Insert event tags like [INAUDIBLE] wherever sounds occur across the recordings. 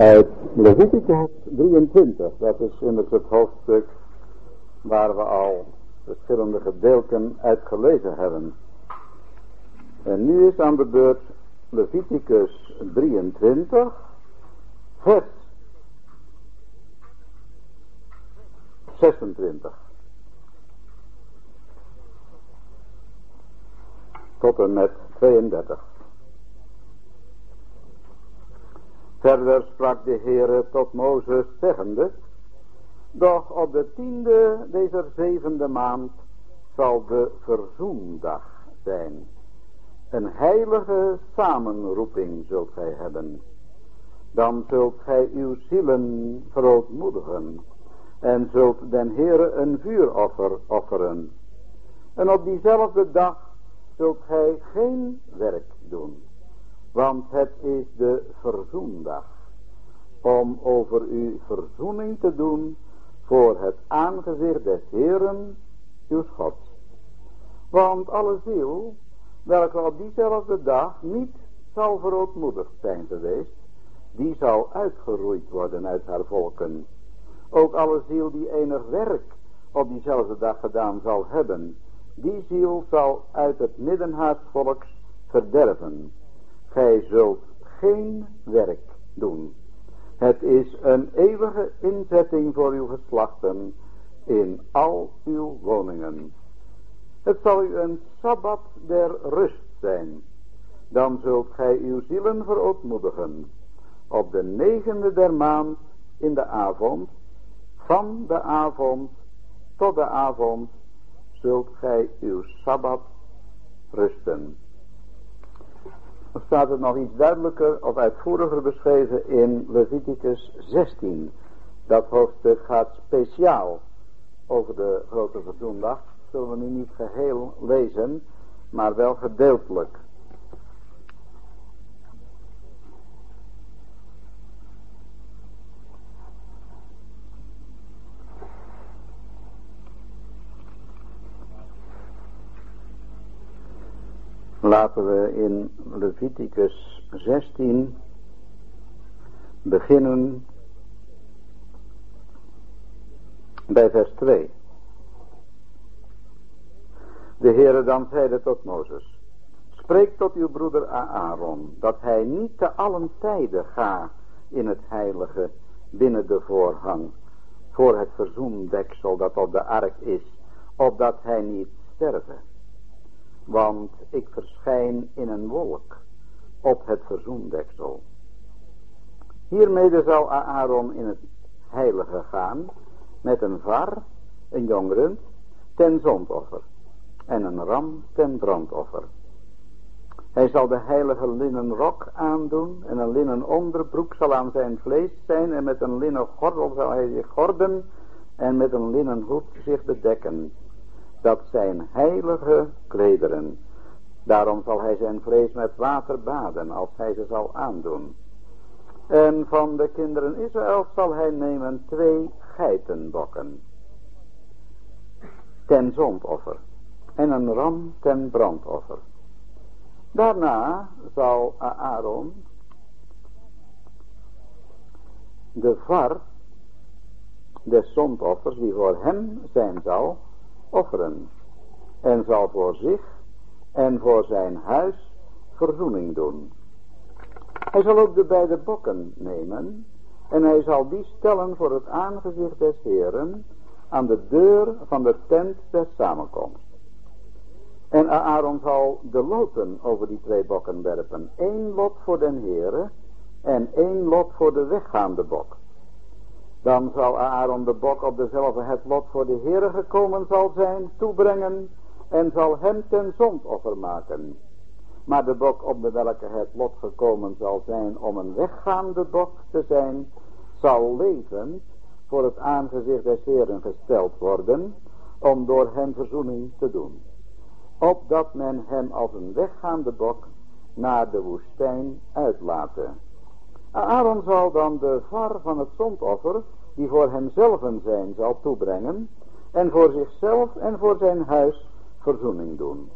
Uit Leviticus 23, dat is immers het hoofdstuk waar we al verschillende gedeelten uit gelezen hebben. En nu is aan de beurt Leviticus 23, vers 26. Tot en met 32. Verder sprak de Heere tot Mozes zeggende, doch op de tiende deze zevende maand zal de verzoendag zijn. Een heilige samenroeping zult gij hebben. Dan zult gij uw zielen verootmoedigen en zult den Heere een vuuroffer offeren. En op diezelfde dag zult gij geen werk doen. Want het is de verzoendag. Om over u verzoening te doen voor het aangezicht des Heeren, uw Gods. Want alle ziel, welke op diezelfde dag niet zal verootmoedigd zijn geweest, die zal uitgeroeid worden uit haar volken. Ook alle ziel die enig werk op diezelfde dag gedaan zal hebben, die ziel zal uit het midden volks verderven. Gij zult geen werk doen. Het is een eeuwige inzetting voor uw geslachten in al uw woningen. Het zal u een sabbat der rust zijn. Dan zult gij uw zielen verootmoedigen. Op de negende der maand in de avond, van de avond tot de avond, zult gij uw sabbat rusten. Staat het nog iets duidelijker of uitvoeriger beschreven in Leviticus 16. Dat hoofdstuk gaat speciaal over de grote verzoendag. Zullen we nu niet geheel lezen, maar wel gedeeltelijk. Laten we in Leviticus 16 beginnen bij vers 2. De Heere dan zeide tot Mozes, spreek tot uw broeder Aaron, dat hij niet te allen tijden ga in het heilige binnen de voorhang, voor het verzoendeksel dat op de ark is, opdat hij niet sterven want ik verschijn in een wolk op het verzoendeksel. Hiermede zal Aaron in het heilige gaan met een var, een jong rund, ten zondoffer en een ram ten brandoffer. Hij zal de heilige linnen rok aandoen en een linnen onderbroek zal aan zijn vlees zijn en met een linnen gordel zal hij zich gorden en met een linnen hoed zich bedekken dat zijn heilige klederen. Daarom zal hij zijn vlees met water baden als hij ze zal aandoen. En van de kinderen Israël zal hij nemen twee geitenbokken. Ten zondoffer. En een ram ten brandoffer. Daarna zal Aaron de var des zondoffers die voor hem zijn zal offeren en zal voor zich en voor zijn huis verzoening doen. Hij zal ook de beide bokken nemen en hij zal die stellen voor het aangezicht des Heren aan de deur van de tent des samenkomst. En Aaron zal de loten over die twee bokken werpen. één lot voor den Heren en één lot voor de weggaande bok. Dan zal Aaron de bok op dezelfde het lot voor de Heere gekomen zal zijn, toebrengen en zal hem ten zondoffer maken. Maar de bok op de welke het lot gekomen zal zijn om een weggaande bok te zijn, zal levend voor het aangezicht des Heeren gesteld worden, om door hem verzoening te doen. Opdat men hem als een weggaande bok naar de woestijn uitlaten. Aaron zal dan de var van het zondoffer, die voor hemzelf zijn zal toebrengen, en voor zichzelf en voor zijn huis verzoening doen.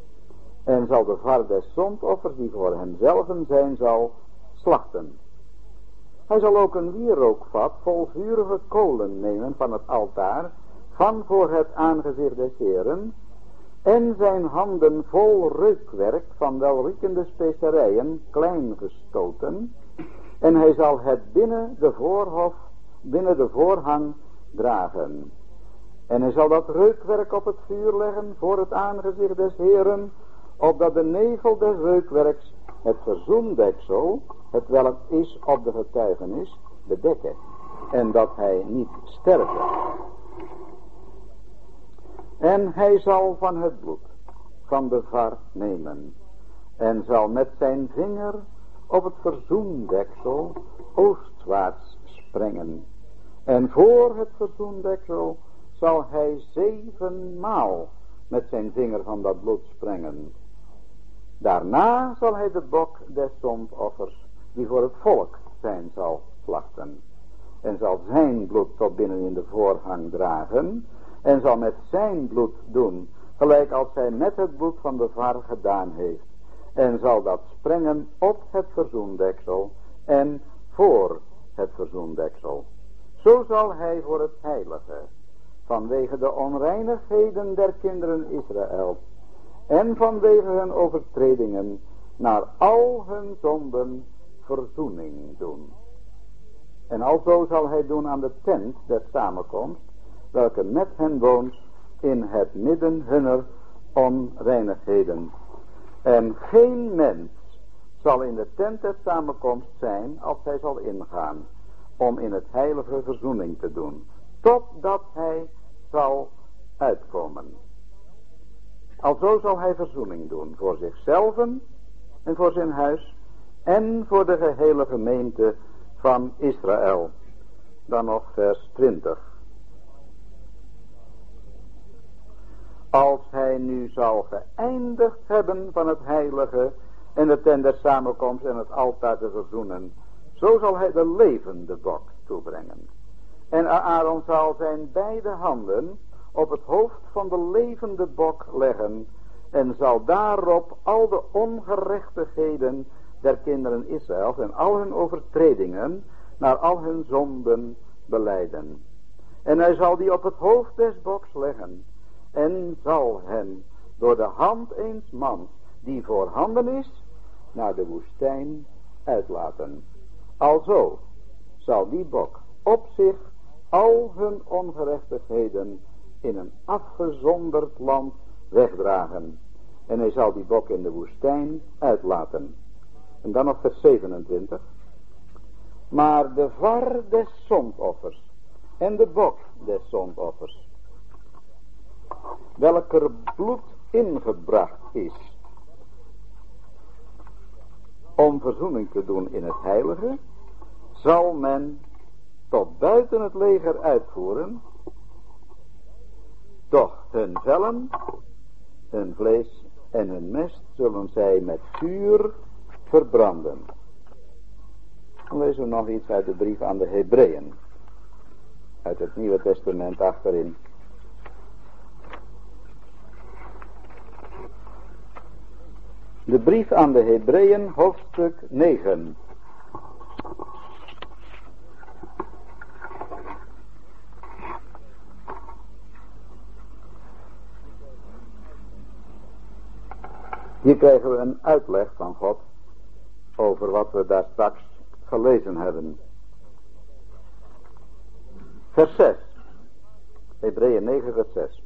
En zal de var des zondoffers, die voor hemzelf zijn zal, slachten. Hij zal ook een wierookvat vol vurige kolen nemen van het altaar, van voor het aangezicht des Heren, en zijn handen vol reukwerk van welriekende specerijen klein gestoten, en hij zal het binnen de voorhof, binnen de voorhang dragen. En hij zal dat reukwerk op het vuur leggen voor het aangezicht des Heren, opdat de nevel des reukwerks het verzoendeksel, het welk is op de getuigenis, bedekken. En dat hij niet sterven. En hij zal van het bloed van de var nemen. En zal met zijn vinger op het verzoendeksel oostwaarts springen. En voor het verzoendeksel zal hij zevenmaal met zijn vinger van dat bloed springen. Daarna zal hij de bok des zondoffers, die voor het volk zijn zal, slachten. En zal zijn bloed tot binnen in de voorhang dragen. En zal met zijn bloed doen, gelijk als hij met het bloed van de var gedaan heeft. En zal dat sprengen op het verzoendeksel en voor het verzoendeksel. Zo zal hij voor het heilige, vanwege de onreinigheden der kinderen Israël, en vanwege hun overtredingen, naar al hun zonden verzoening doen. En alzo zal hij doen aan de tent der samenkomst, welke met hen woont in het midden hunner onreinigheden. En geen mens zal in de tent der samenkomst zijn als hij zal ingaan om in het heilige verzoening te doen, totdat hij zal uitkomen. Alzo zal hij verzoening doen voor zichzelf en voor zijn huis en voor de gehele gemeente van Israël. Dan nog vers 20. Als hij nu zal geëindigd hebben van het heilige en de tent der samenkomst en het altaar te verzoenen, zo zal hij de levende bok toebrengen. En Aaron zal zijn beide handen op het hoofd van de levende bok leggen en zal daarop al de ongerechtigheden der kinderen Israëls en al hun overtredingen naar al hun zonden beleiden. En hij zal die op het hoofd des boks leggen en zal hem door de hand eens mans die voorhanden is naar de woestijn uitlaten. Alzo zal die bok op zich al hun ongerechtigheden in een afgezonderd land wegdragen. En hij zal die bok in de woestijn uitlaten. En dan nog vers 27. Maar de var des zondoffers en de bok des zondoffers, welker bloed ingebracht is, om verzoening te doen in het heilige, zal men tot buiten het leger uitvoeren, doch hun vellen, hun vlees en hun mest zullen zij met vuur verbranden. Dan lezen we nog iets uit de brief aan de Hebreeën. Uit het Nieuwe Testament achterin. De brief aan de Hebreeën, hoofdstuk 9. Hier krijgen we een uitleg van God over wat we daar straks gelezen hebben. Vers 6. Hebreeën 9 vers 6.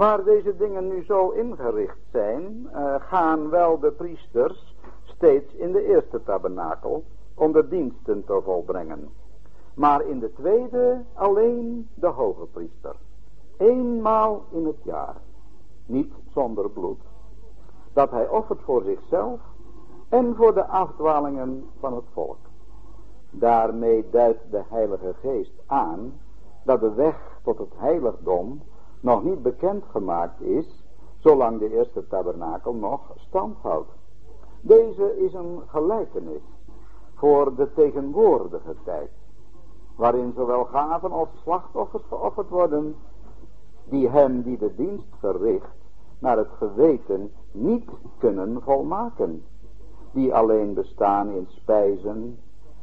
Waar deze dingen nu zo ingericht zijn, uh, gaan wel de priesters steeds in de eerste tabernakel om de diensten te volbrengen. Maar in de tweede alleen de hoge priester. Eenmaal in het jaar. Niet zonder bloed. Dat hij offert voor zichzelf en voor de afdwalingen van het volk. Daarmee duidt de Heilige Geest aan dat de weg tot het heiligdom nog niet bekend gemaakt is, zolang de eerste tabernakel nog stand houdt. Deze is een gelijkenis voor de tegenwoordige tijd, waarin zowel gaven als slachtoffers geofferd worden, die hem die de dienst verricht, naar het geweten niet kunnen volmaken, die alleen bestaan in spijzen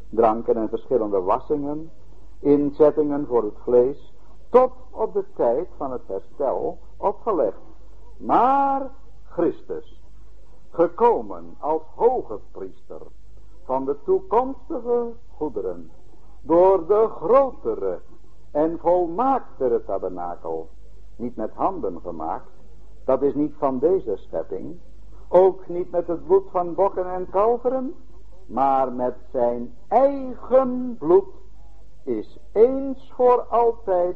dranken en verschillende wassingen, inzettingen voor het vlees, tot op de tijd van het herstel opgelegd. Maar Christus, gekomen als hoge priester van de toekomstige goederen, door de grotere en volmaaktere tabernakel, niet met handen gemaakt, dat is niet van deze schepping, ook niet met het bloed van bokken en kalveren, maar met zijn eigen bloed is eens voor altijd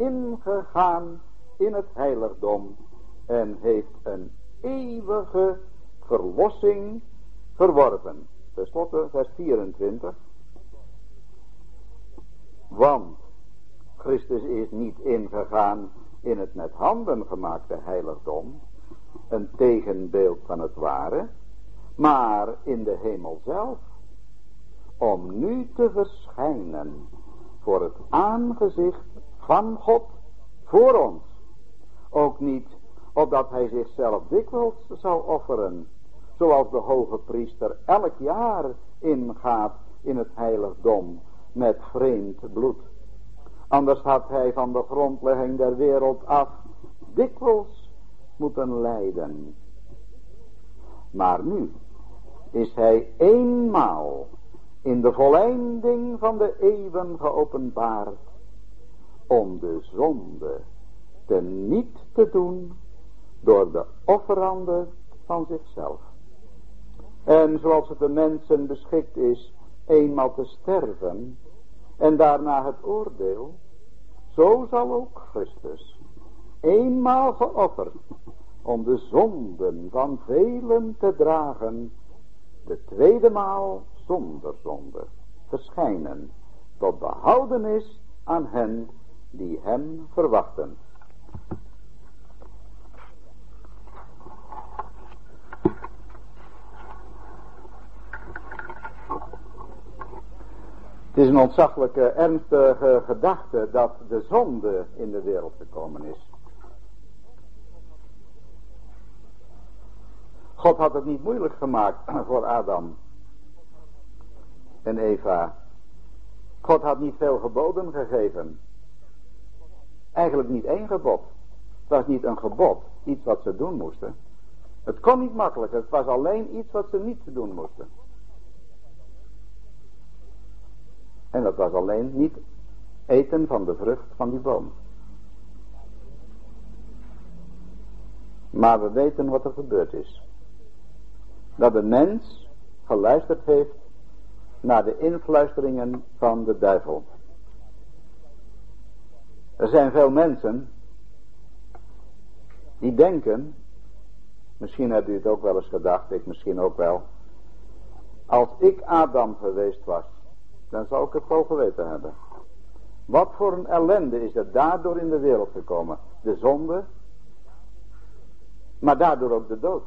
ingegaan in het heiligdom en heeft een eeuwige verlossing verworven. Ten slotte vers 24. Want Christus is niet ingegaan in het met handen gemaakte heiligdom, een tegenbeeld van het ware, maar in de hemel zelf, om nu te verschijnen voor het aangezicht van God voor ons. Ook niet opdat hij zichzelf dikwijls zal offeren, zoals de hoge priester elk jaar ingaat in het heiligdom met vreemd bloed. Anders had hij van de grondlegging der wereld af dikwijls moeten lijden. Maar nu is hij eenmaal in de volleinding van de eeuwen geopenbaard om de zonde te niet te doen door de offerande van zichzelf. En zoals het de mensen beschikt is eenmaal te sterven en daarna het oordeel, zo zal ook Christus eenmaal geofferd om de zonden van velen te dragen, de tweede maal zonder zonde verschijnen, tot behoudenis aan hen die hem verwachten. Het is een ontzaglijke, ernstige gedachte dat de zonde in de wereld gekomen is. God had het niet moeilijk gemaakt [CLEARS THROAT] voor Adam en Eva. God had niet veel geboden gegeven. Eigenlijk niet één gebod. Het was niet een gebod, iets wat ze doen moesten. Het kon niet makkelijk, het was alleen iets wat ze niet doen moesten. En dat was alleen niet eten van de vrucht van die boom. Maar we weten wat er gebeurd is. Dat de mens geluisterd heeft naar de influisteringen van de duivel. Er zijn veel mensen die denken, misschien hebt u het ook wel eens gedacht, ik misschien ook wel, als ik Adam geweest was, dan zou ik het wel geweten hebben. Wat voor een ellende is er daardoor in de wereld gekomen? De zonde, maar daardoor ook de dood.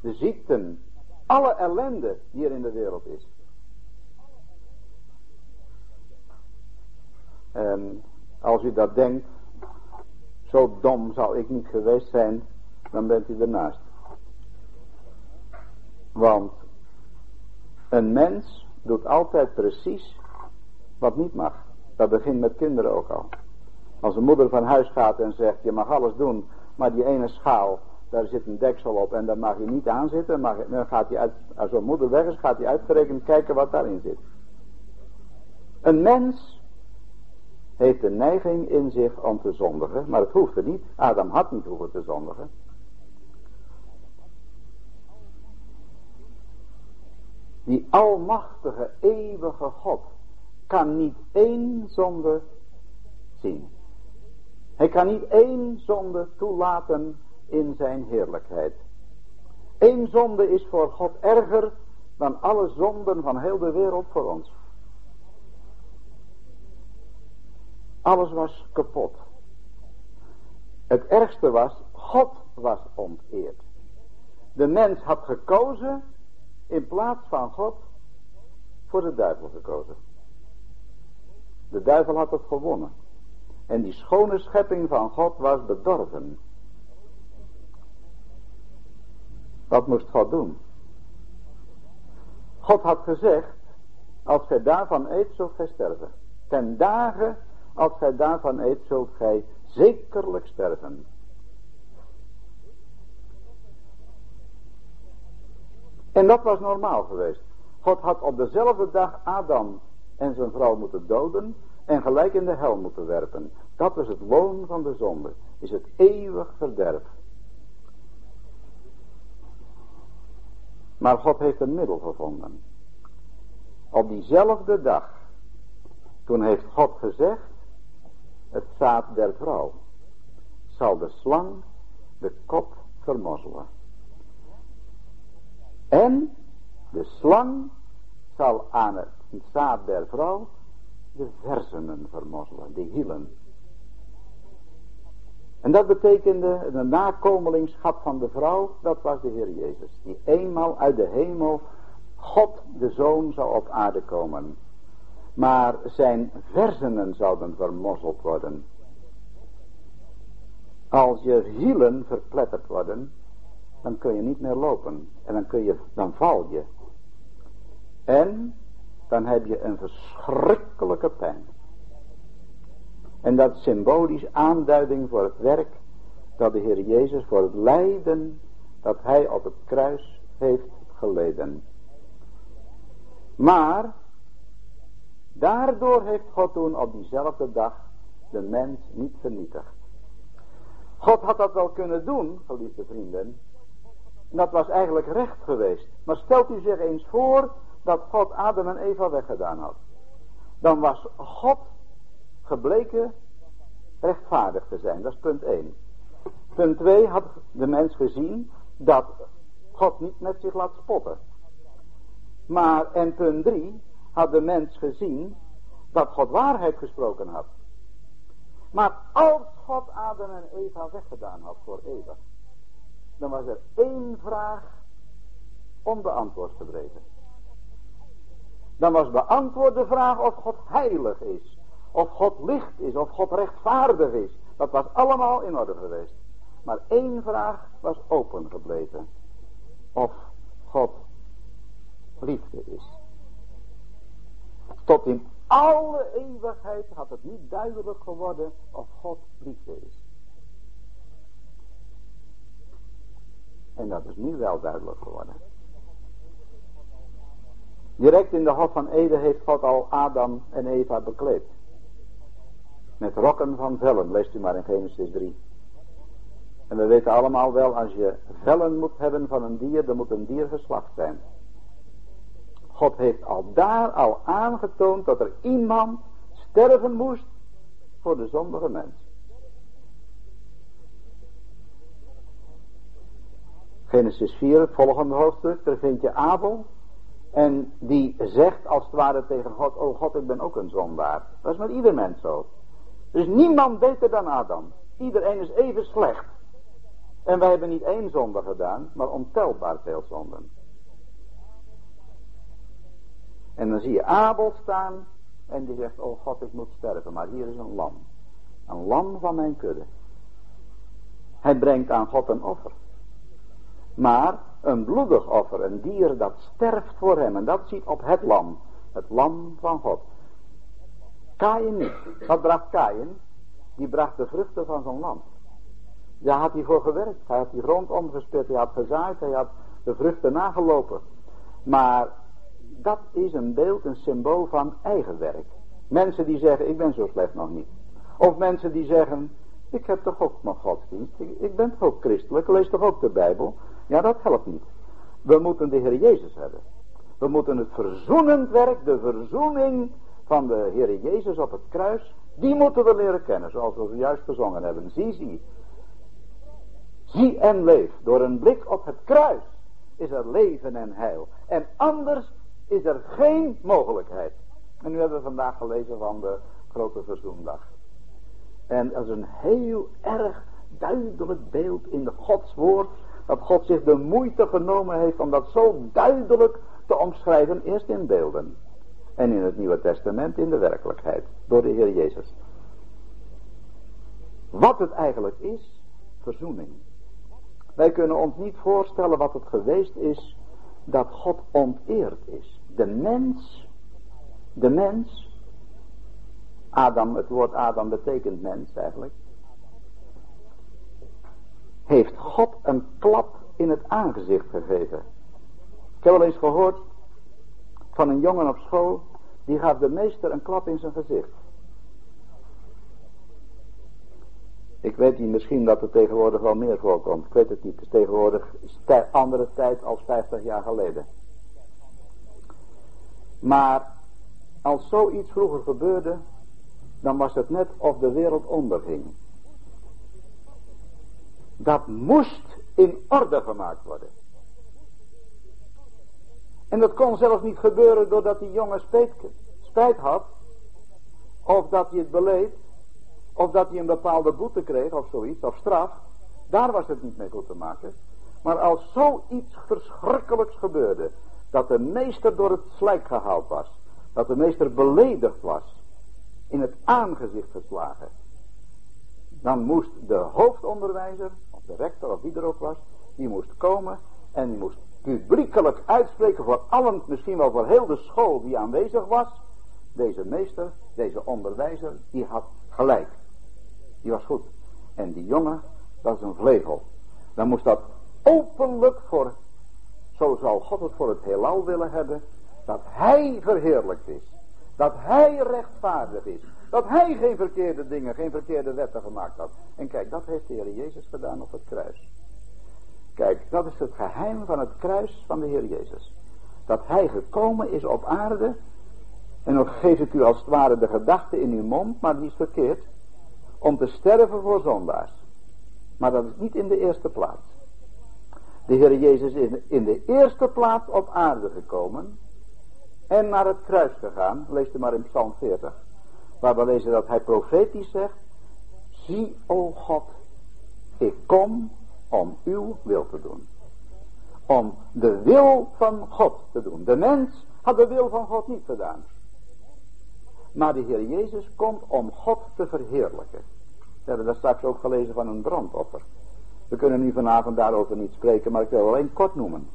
De ziekten, alle ellende die er in de wereld is. En als u dat denkt, zo dom zou ik niet geweest zijn, dan bent u ernaast. Want een mens doet altijd precies wat niet mag. Dat begint met kinderen ook al. Als een moeder van huis gaat en zegt, je mag alles doen, maar die ene schaal, daar zit een deksel op en daar mag je niet aan zitten. Dan gaat hij uit, als een moeder weg is, gaat hij uitgerekend kijken wat daarin zit. Een mens heeft de neiging in zich om te zondigen, maar het hoefde niet. Adam had niet hoeven te zondigen. Die almachtige, eeuwige God kan niet één zonde zien. Hij kan niet één zonde toelaten in zijn heerlijkheid. Eén zonde is voor God erger dan alle zonden van heel de wereld voor ons. Alles was kapot. Het ergste was, God was onteerd. De mens had gekozen in plaats van God voor de duivel gekozen. De duivel had het gewonnen. En die schone schepping van God was bedorven. Wat moest God doen? God had gezegd, als gij daarvan eet, zult gij sterven. Ten dagen, als gij daarvan eet, zult gij zekerlijk sterven. En dat was normaal geweest. God had op dezelfde dag Adam en zijn vrouw moeten doden en gelijk in de hel moeten werpen. Dat is het loon van de zonde, is het eeuwig verderf. Maar God heeft een middel gevonden. Op diezelfde dag, toen heeft God gezegd, het zaad der vrouw zal de slang de kop vermozzelen. En de slang zal aan het zaad der vrouw de versenen vermozzelen, de hielen. En dat betekende de nakomelingschap van de vrouw, dat was de Heer Jezus. Die eenmaal uit de hemel, God de Zoon zou op aarde komen. Maar zijn versenen zouden vermozzeld worden. Als je hielen verpletterd worden, dan kun je niet meer lopen. En dan, kun je, dan val je. En dan heb je een verschrikkelijke pijn. En dat is symbolisch aanduiding voor het werk dat de Heer Jezus voor het lijden dat hij op het kruis heeft geleden. Maar daardoor heeft God toen op diezelfde dag de mens niet vernietigd. God had dat wel kunnen doen, geliefde vrienden. Dat was eigenlijk recht geweest. Maar stelt u zich eens voor dat God Adam en Eva weggedaan had. Dan was God gebleken rechtvaardig te zijn. Dat is punt 1. Punt 2 had de mens gezien dat God niet met zich laat spotten. Maar en punt 3 had de mens gezien dat God waarheid gesproken had. Maar als God Adam en Eva weggedaan had voor eeuwig, dan was er één vraag onbeantwoord gebleven. Dan was beantwoord de vraag of God heilig is. Of God licht is, of God rechtvaardig is. Dat was allemaal in orde geweest. Maar één vraag was open gebleven. Of God liefde is. Tot in alle eeuwigheid had het niet duidelijk geworden of God liefde is. En dat is nu wel duidelijk geworden. Direct in de Hof van Eden heeft God al Adam en Eva bekleed. Met rokken van vellen, leest u maar in Genesis 3. En we weten allemaal wel, als je vellen moet hebben van een dier, dan moet een dier geslacht zijn. God heeft al daar al aangetoond dat er iemand sterven moest voor de zondige mens. Genesis 4, het volgende hoofdstuk, daar vind je Abel. En die zegt als het ware tegen God, oh God, ik ben ook een zondaar. Dat is met ieder mens zo. Dus niemand beter dan Adam. Iedereen is even slecht. En wij hebben niet één zonde gedaan, maar ontelbaar veel zonden. En dan zie je Abel staan en die zegt, oh God, ik moet sterven, maar hier is een lam. Een lam van mijn kudde. Hij brengt aan God een offer. Maar een bloedig offer, een dier dat sterft voor hem. En dat ziet op het lam. Het lam van God. Kain niet. Wat bracht Kain? Die bracht de vruchten van zijn land. Daar had hij voor gewerkt. Hij had die grond omgespit. Hij had gezaaid. Hij had de vruchten nagelopen. Maar dat is een beeld, een symbool van eigen werk. Mensen die zeggen, ik ben zo slecht nog niet. Of mensen die zeggen, ik heb toch ook nog godsdienst. Ik, ben toch ook christelijk. Lees toch ook de Bijbel. Ja, dat helpt niet. We moeten de Heer Jezus hebben. We moeten het verzoenend werk, de verzoening van de Heer Jezus op het kruis, die moeten we leren kennen, zoals we juist gezongen hebben. Zie, zie. Zie en leef. Door een blik op het kruis is er leven en heil. En anders is er geen mogelijkheid. En nu hebben we vandaag gelezen van de grote verzoendag. En dat is een heel erg duidelijk beeld in de Gods woord dat God zich de moeite genomen heeft om dat zo duidelijk te omschrijven, eerst in beelden. En in het Nieuwe Testament in de werkelijkheid, door de Heer Jezus. Wat het eigenlijk is, verzoening. Wij kunnen ons niet voorstellen wat het geweest is dat God onteerd is. De mens De mens, Adam, het woord Adam betekent mens eigenlijk, heeft God een klap in het aangezicht gegeven. Ik heb wel eens gehoord van een jongen op school, die gaf de meester een klap in zijn gezicht. Ik weet niet, misschien dat er tegenwoordig wel meer voorkomt. Ik weet het niet. Het is tegenwoordig andere tijd als 50 jaar geleden. Maar als zoiets vroeger gebeurde, dan was het net of de wereld onderging. Dat moest in orde gemaakt worden. En dat kon zelfs niet gebeuren doordat die jongen spijt, spijt had. Of dat hij het beleed. Of dat hij een bepaalde boete kreeg of zoiets. Of straf. Daar was het niet mee goed te maken. Maar als zoiets verschrikkelijks gebeurde. Dat de meester door het slijk gehaald was. Dat de meester beledigd was. In het aangezicht geslagen. Dan moest de hoofdonderwijzer. Of de rector of wie er ook was. Die moest komen. En die moest publiekelijk uitspreken voor allen, misschien wel voor heel de school die aanwezig was. Deze meester, deze onderwijzer, die had gelijk. Die was goed. En die jongen, dat is een vleugel. Dan moest dat openlijk voor, zo zal God het voor het heelal willen hebben, dat hij verheerlijkt is. Dat hij rechtvaardig is. Dat hij geen verkeerde dingen, geen verkeerde wetten gemaakt had. En kijk, dat heeft de Heer Jezus gedaan op het kruis. Kijk, dat is het geheim van het kruis van de Heer Jezus. Dat hij gekomen is op aarde. En nog geef ik u als het ware de gedachte in uw mond, maar die is verkeerd. Om te sterven voor zondaars. Maar dat is niet in de eerste plaats. De Heer Jezus is in de eerste plaats op aarde gekomen. En naar het kruis gegaan. Lees het maar in Psalm 40. Waar we lezen dat hij profetisch zegt. Zie, o God, ik kom om uw wil te doen. Om de wil van God te doen. De mens had de wil van God niet gedaan. Maar de Heer Jezus komt om God te verheerlijken. We hebben daar straks ook gelezen van een brandoffer. We kunnen nu vanavond daarover niet spreken, maar ik wil alleen kort noemen.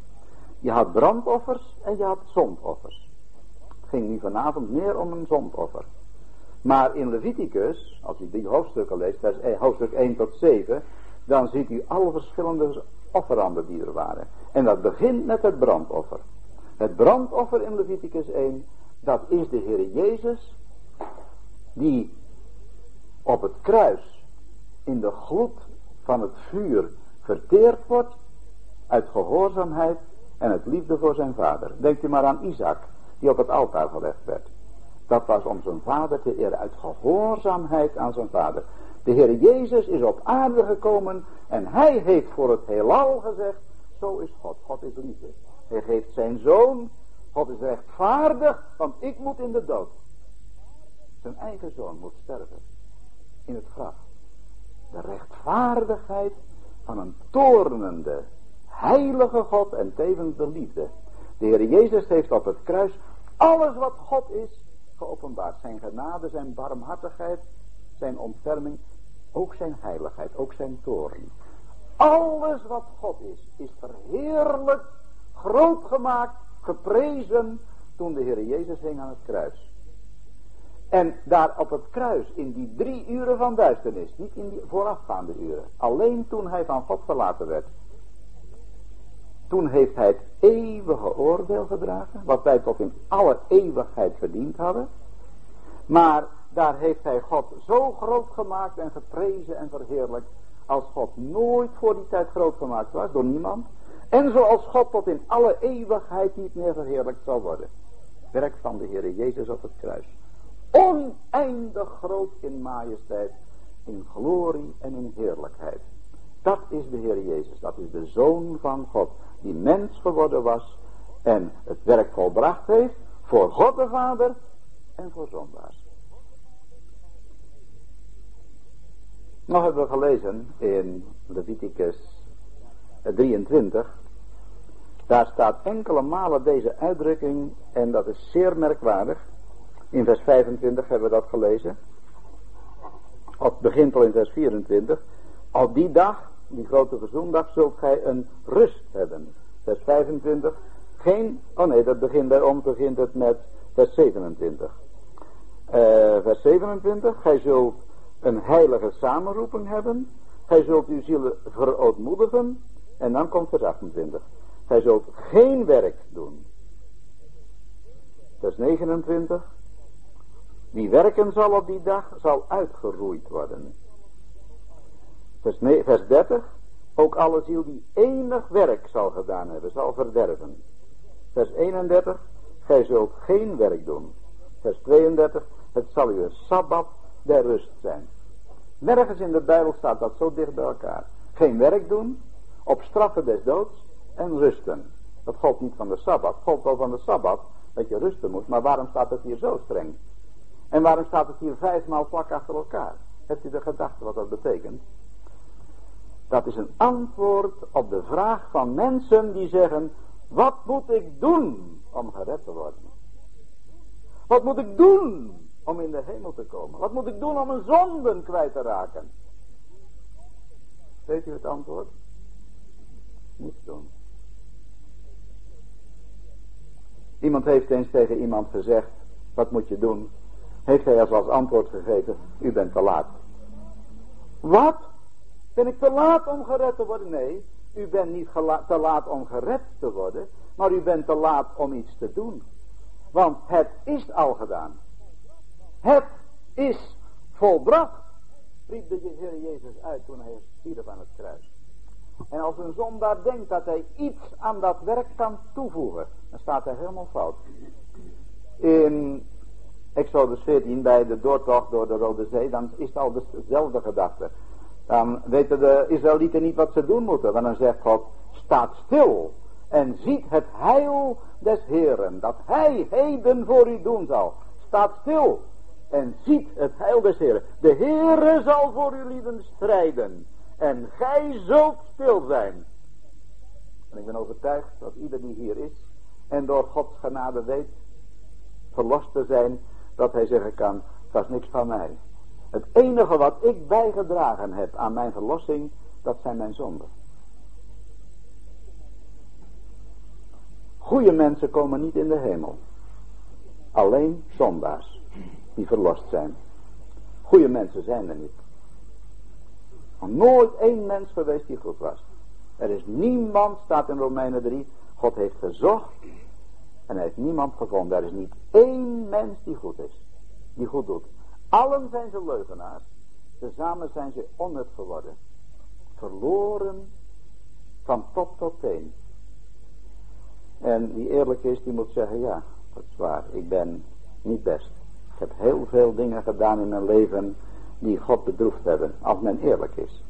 Je had brandoffers en je had zondoffers. Het ging nu vanavond meer om een zondoffer. Maar in Leviticus, als u die hoofdstukken leest, hoofdstuk 1 tot 7, dan ziet u alle verschillende offeranden die er waren. En dat begint met het brandoffer. Het brandoffer in Leviticus 1, dat is de Heer Jezus, die op het kruis in de gloed van het vuur verteerd wordt, uit gehoorzaamheid en uit liefde voor zijn vader. Denkt u maar aan Isaac, die op het altaar gelegd werd. Dat was om zijn vader te eren, uit gehoorzaamheid aan zijn vader. De Heer Jezus is op aarde gekomen en hij heeft voor het heelal gezegd, zo is God. God is liefde. Hij geeft zijn zoon, God is rechtvaardig, want ik moet in de dood. Zijn eigen zoon moet sterven in het graf. De rechtvaardigheid van een toornende, heilige God en tevens de liefde. De Heer Jezus heeft op het kruis alles wat God is geopenbaard. Zijn genade, zijn barmhartigheid, zijn ontferming ook zijn heiligheid, ook zijn toren. Alles wat God is, is verheerlijk, groot gemaakt, geprezen toen de Heer Jezus hing aan het kruis. En daar op het kruis, in die drie uren van duisternis, niet in die voorafgaande uren, alleen toen hij van God verlaten werd, toen heeft hij het eeuwige oordeel gedragen, wat wij tot in alle eeuwigheid verdiend hadden. Maar daar heeft hij God zo groot gemaakt en geprezen en verheerlijkt. Als God nooit voor die tijd groot gemaakt was door niemand. En zoals God tot in alle eeuwigheid niet meer verheerlijkt zal worden. Werk van de Heer Jezus op het kruis. Oneindig groot in majesteit, in glorie en in heerlijkheid. Dat is de Heer Jezus. Dat is de Zoon van God. Die mens geworden was. En het werk volbracht heeft. Voor God de Vader en voor zondaars. Nog hebben we gelezen in Leviticus 23. Daar staat enkele malen deze uitdrukking en dat is zeer merkwaardig. In vers 25 hebben we dat gelezen. Of begint al in vers 24. Op die dag, die grote verzoendag, zult gij een rust hebben. Vers 25. Geen, oh nee, dat begint daarom, begint het met vers 27. Uh, vers 27, gij zult een heilige samenroeping hebben, gij zult uw zielen verootmoedigen, en dan komt vers 28. Gij zult geen werk doen. Vers 29. Wie werken zal op die dag, zal uitgeroeid worden. Vers, vers 30. Ook alle ziel die enig werk zal gedaan hebben, zal verderven. Vers 31. Gij zult geen werk doen. Vers 32. Het zal u sabbat der rust zijn. Nergens in de Bijbel staat dat zo dicht bij elkaar. Geen werk doen, op straffen des doods en rusten. Dat gold niet van de Sabbat, gold wel van de Sabbat dat je rusten moest. Maar waarom staat het hier zo streng? En waarom staat het hier vijfmaal vlak achter elkaar? Hebt u de gedachte wat dat betekent? Dat is een antwoord op de vraag van mensen die zeggen, wat moet ik doen om gered te worden? Wat moet ik doen om in de hemel te komen? Wat moet ik doen om een zonden kwijt te raken? Weet u het antwoord? Niets doen. Iemand heeft eens tegen iemand gezegd, wat moet je doen? Heeft hij als, antwoord gegeven, u bent te laat. Wat? Ben ik te laat om gered te worden? Nee, u bent niet te laat om gered te worden, maar u bent te laat om iets te doen. Want het is al gedaan. Het is volbracht, riep de Heer Jezus uit toen hij stierf aan het kruis. En als een zondaar denkt dat hij iets aan dat werk kan toevoegen, dan staat hij helemaal fout. In Exodus 14 bij de doortocht door de Rode Zee, dan is het al dezelfde gedachte. Dan weten de Israëlieten niet wat ze doen moeten. Want dan zegt God, staat stil en ziet het heil des Heren, dat hij heden voor u doen zal. Staat stil en ziet het heil des Heren. De Heere zal voor u lieden strijden en gij zult stil zijn. En ik ben overtuigd dat ieder die hier is en door Gods genade weet verlost te zijn, dat hij zeggen kan, dat is niks van mij. Het enige wat ik bijgedragen heb aan mijn verlossing, dat zijn mijn zonden. Goede mensen komen niet in de hemel. Alleen zondaars die verlost zijn. Goede mensen zijn er niet. Nooit één mens geweest die goed was. Er is niemand, staat in Romeinen 3, God heeft gezocht en hij heeft niemand gevonden. Er is niet één mens die goed is, die goed doet. Allen zijn ze leugenaars. Tezamen zijn ze onnut geworden. Verloren van top tot teen. En wie eerlijk is, die moet zeggen, ja, dat is waar. Ik ben niet best. Ik heb heel veel dingen gedaan in mijn leven die God bedroefd hebben, als men eerlijk is.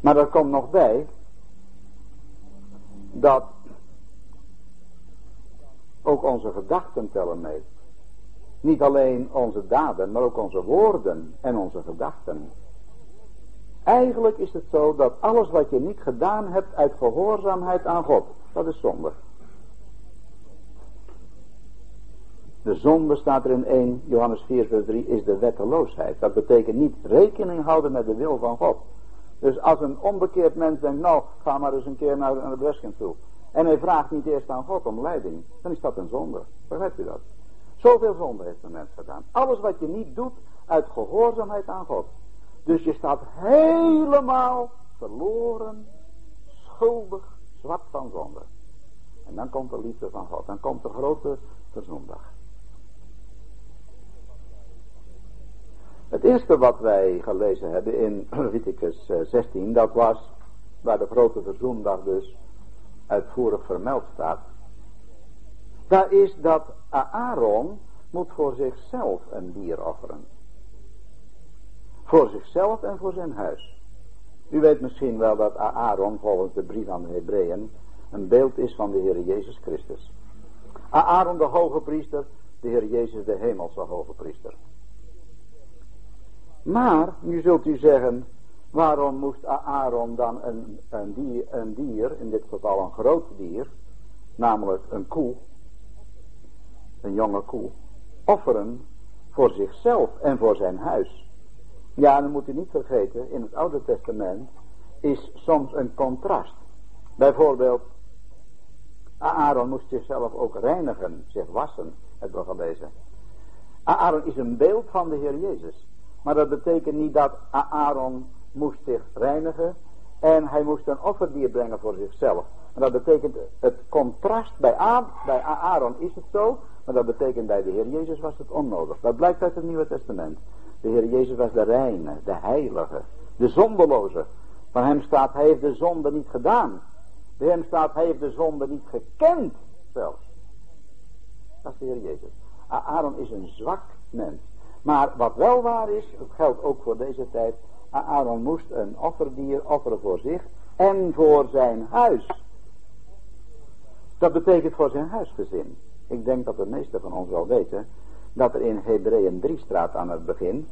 Maar er komt nog bij dat ook onze gedachten tellen mee. Niet alleen onze daden, maar ook onze woorden en onze gedachten. Eigenlijk is het zo dat alles wat je niet gedaan hebt uit gehoorzaamheid aan God, dat is zonde. De zonde staat er in 1 Johannes 4 vers 3 is de wetteloosheid. Dat betekent niet rekening houden met de wil van God. Dus als een onbekeerd mens denkt, nou ga maar eens een keer naar, naar de toe. En hij vraagt niet eerst aan God om leiding. Dan is dat een zonde. Begrijpt u dat? Zoveel zonde heeft een mens gedaan. Alles wat je niet doet uit gehoorzaamheid aan God. Dus je staat helemaal verloren, schuldig, zwart van zonde. En dan komt de liefde van God. Dan komt de grote verzoendag. Het eerste wat wij gelezen hebben in [CLEARS THROAT] Leviticus 16, eh, dat was waar de grote verzoendag dus uitvoerig vermeld staat. Daar is dat Aaron moet voor zichzelf een dier offeren. Voor zichzelf en voor zijn huis. U weet misschien wel dat Aaron volgens de brief aan de Hebreeën een beeld is van de Heer Jezus Christus. Aaron de hoge priester, de Heer Jezus de hemelse hoge priester. Maar, nu zult u zeggen, waarom moest Aaron dan een, een, dier, een dier, in dit geval een groot dier, namelijk een koe, een jonge koe, offeren voor zichzelf en voor zijn huis. Ja, dan moet u niet vergeten, in het Oude Testament is soms een contrast. Bijvoorbeeld, Aaron moest zichzelf ook reinigen, zich wassen hebben we gelezen. Aaron is een beeld van de Heer Jezus. Maar dat betekent niet dat Aaron moest zich reinigen en hij moest een offerdier brengen voor zichzelf. En dat betekent het contrast bij, bij Aaron is het zo, maar dat betekent bij de Heer Jezus was het onnodig. Dat blijkt uit het Nieuwe Testament. De Heer Jezus was de reine, de heilige, de zondeloze. Van hem staat, hij heeft de zonde niet gedaan. Bij hem staat, hij heeft de zonde niet gekend zelfs. Dat is de Heer Jezus. Aaron is een zwak mens. Maar wat wel waar is, het geldt ook voor deze tijd. Aaron moest een offerdier offeren voor zich en voor zijn huis. Dat betekent voor zijn huisgezin. Ik denk dat de meesten van ons wel weten dat er in Hebreeën 3 staat aan het begin.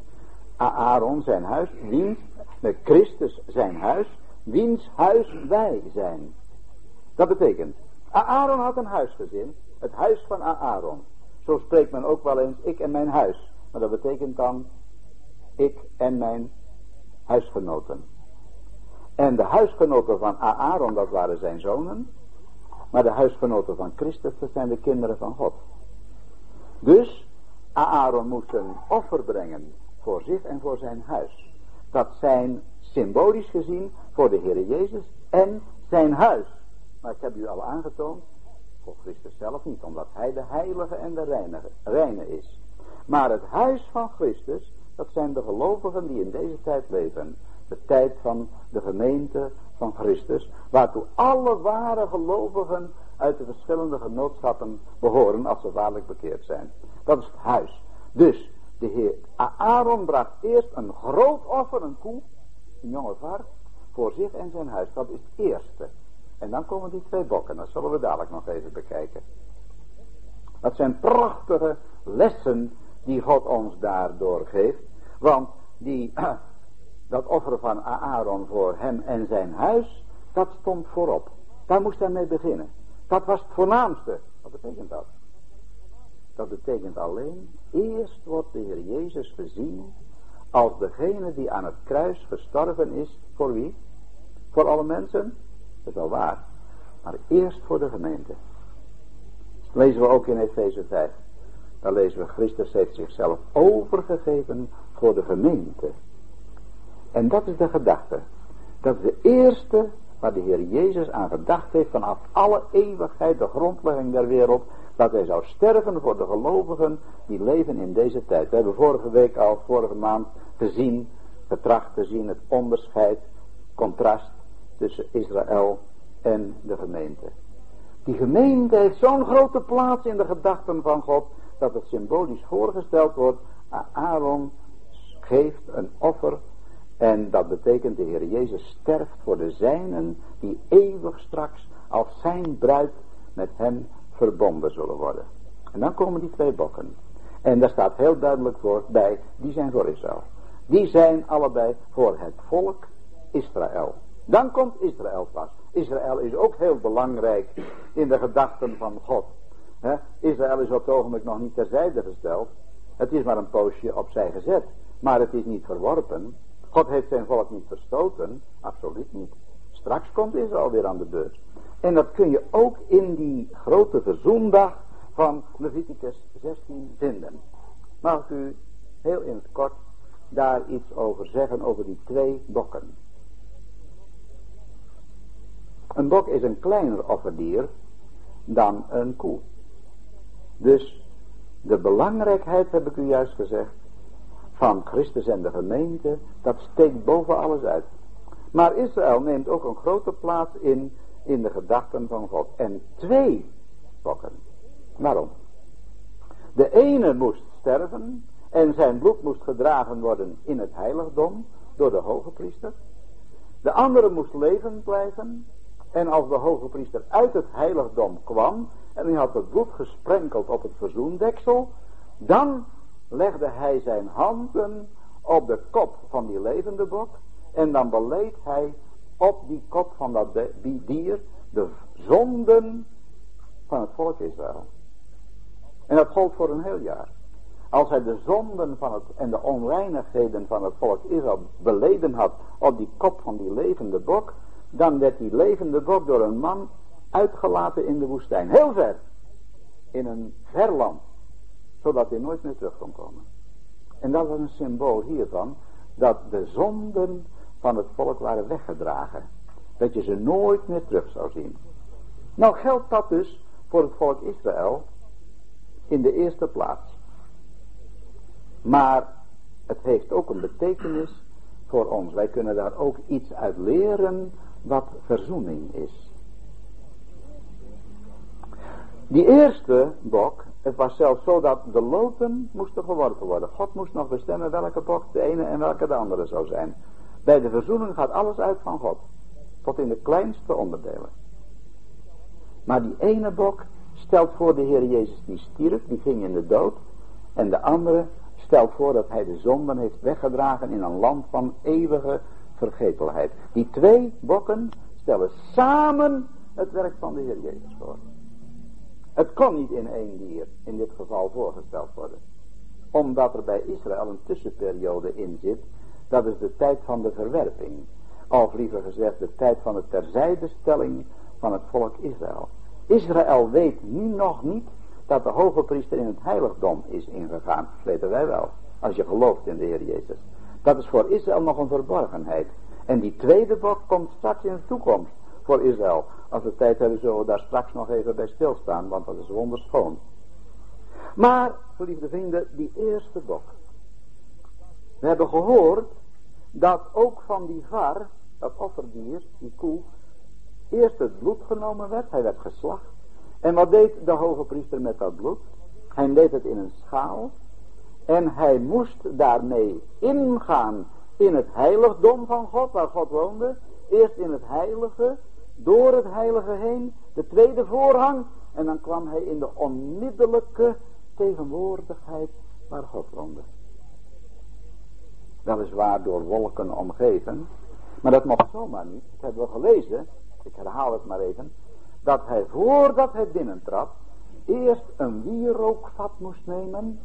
Aaron zijn huis, wiens, met Christus zijn huis, wiens huis wij zijn. Dat betekent, Aaron had een huisgezin, het huis van Aaron. Zo spreekt men ook wel eens, ik en mijn huis. Maar dat betekent dan, ik en mijn huisgenoten. En de huisgenoten van Aaron, dat waren zijn zonen. Maar de huisgenoten van Christus, dat zijn de kinderen van God. Dus, Aaron moest een offer brengen voor zich en voor zijn huis. Dat zijn symbolisch gezien voor de Heer Jezus en zijn huis. Maar ik heb u al aangetoond, voor Christus zelf niet, omdat hij de heilige en de reine, reine is. Maar het huis van Christus, dat zijn de gelovigen die in deze tijd leven. De tijd van de gemeente van Christus, waartoe alle ware gelovigen uit de verschillende genootschappen behoren als ze waarlijk bekeerd zijn. Dat is het huis. Dus de heer Aaron bracht eerst een groot offer, een koe, een jonge vark, voor zich en zijn huis. Dat is het eerste. En dan komen die twee bokken, dat zullen we dadelijk nog even bekijken. Dat zijn prachtige lessen die God ons daardoor geeft. Want die, [CLEARS THROAT] dat offer van Aaron voor hem en zijn huis, dat stond voorop. Daar moest hij mee beginnen. Dat was het voornaamste. Wat betekent dat? Dat betekent alleen, eerst wordt de Heer Jezus gezien als degene die aan het kruis gestorven is. Voor wie? Voor alle mensen? Dat is wel waar. Maar eerst voor de gemeente. Lezen we ook in Efeze 5. Daar lezen we, Christus heeft zichzelf overgegeven voor de gemeente. En dat is de gedachte. Dat is de eerste waar de Heer Jezus aan gedacht heeft vanaf alle eeuwigheid, de grondlegging der wereld, dat hij zou sterven voor de gelovigen die leven in deze tijd. We hebben vorige week al, vorige maand, gezien, getracht te zien het onderscheid, contrast tussen Israël en de gemeente. Die gemeente heeft zo'n grote plaats in de gedachten van God, dat het symbolisch voorgesteld wordt, Aaron geeft een offer en dat betekent de Heer Jezus sterft voor de zijnen die eeuwig straks als zijn bruid met hem verbonden zullen worden. En dan komen die twee bokken. En daar staat heel duidelijk voor bij, die zijn voor Israël. Die zijn allebei voor het volk Israël. Dan komt Israël pas. Israël is ook heel belangrijk in de gedachten van God. Israël is op het ogenblik nog niet terzijde gesteld. Het is maar een poosje opzij gezet. Maar het is niet verworpen. God heeft zijn volk niet verstoten. Absoluut niet. Straks komt Israël weer aan de beurt. En dat kun je ook in die grote verzoendag van Leviticus 16 vinden. Mag ik u heel in het kort daar iets over zeggen over die twee bokken. Een bok is een kleiner offerdier dan een koe. Dus de belangrijkheid, heb ik u juist gezegd, van Christus en de gemeente, dat steekt boven alles uit. Maar Israël neemt ook een grote plaats in, in de gedachten van God. En twee bokken. Waarom? De ene moest sterven en zijn bloed moest gedragen worden in het heiligdom door de hoge priester. De andere moest levend blijven en als de hoge priester uit het heiligdom kwam en hij had het bloed gesprenkeld op het verzoendeksel, dan legde hij zijn handen op de kop van die levende bok en dan beleed hij op die kop van dat dier de zonden van het volk Israël. En dat gold voor een heel jaar. Als hij de zonden van het, en de onreinigheden van het volk Israël beleden had op die kop van die levende bok, dan werd die levende bok door een man uitgelaten in de woestijn. Heel ver. In een ver land. Zodat hij nooit meer terug kon komen. En dat was een symbool hiervan. Dat de zonden van het volk waren weggedragen. Dat je ze nooit meer terug zou zien. Nou geldt dat dus voor het volk Israël in de eerste plaats. Maar het heeft ook een betekenis voor ons. Wij kunnen daar ook iets uit leren wat verzoening is. Die eerste bok, het was zelfs zo dat de loten moesten geworpen worden. God moest nog bestemmen welke bok de ene en welke de andere zou zijn. Bij de verzoening gaat alles uit van God. Tot in de kleinste onderdelen. Maar die ene bok stelt voor de Heer Jezus die stierf, die ging in de dood. En de andere stelt voor dat hij de zonden heeft weggedragen in een land van eeuwige vergetelheid. Die twee bokken stellen samen het werk van de Heer Jezus voor. Het kon niet in één dier in dit geval voorgesteld worden. Omdat er bij Israël een tussenperiode in zit. Dat is de tijd van de verwerping. Of liever gezegd de tijd van de terzijdestelling van het volk Israël. Israël weet nu nog niet dat de hoge priester in het heiligdom is ingegaan. Dat weten wij wel. Als je gelooft in de Heer Jezus. Dat is voor Israël nog een verborgenheid. En die tweede bok komt straks in de toekomst voor Israël. Als we tijd hebben zullen we daar straks nog even bij stilstaan. Want dat is wonderschoon. Maar, geliefde vrienden, die eerste bok. We hebben gehoord dat ook van die var, dat offerdier, die koe, eerst het bloed genomen werd. Hij werd geslacht. En wat deed de hoge priester met dat bloed? Hij deed het in een schaal. En hij moest daarmee ingaan in het heiligdom van God, waar God woonde. Eerst in het heilige, door het heilige heen, de tweede voorhang. En dan kwam hij in de onmiddellijke tegenwoordigheid waar God woonde. Weliswaar door wolken omgeven. Maar dat mocht zomaar niet. Dat hebben we gelezen. Ik herhaal het maar even dat hij voordat hij binnentrad eerst een wierookvat moest nemen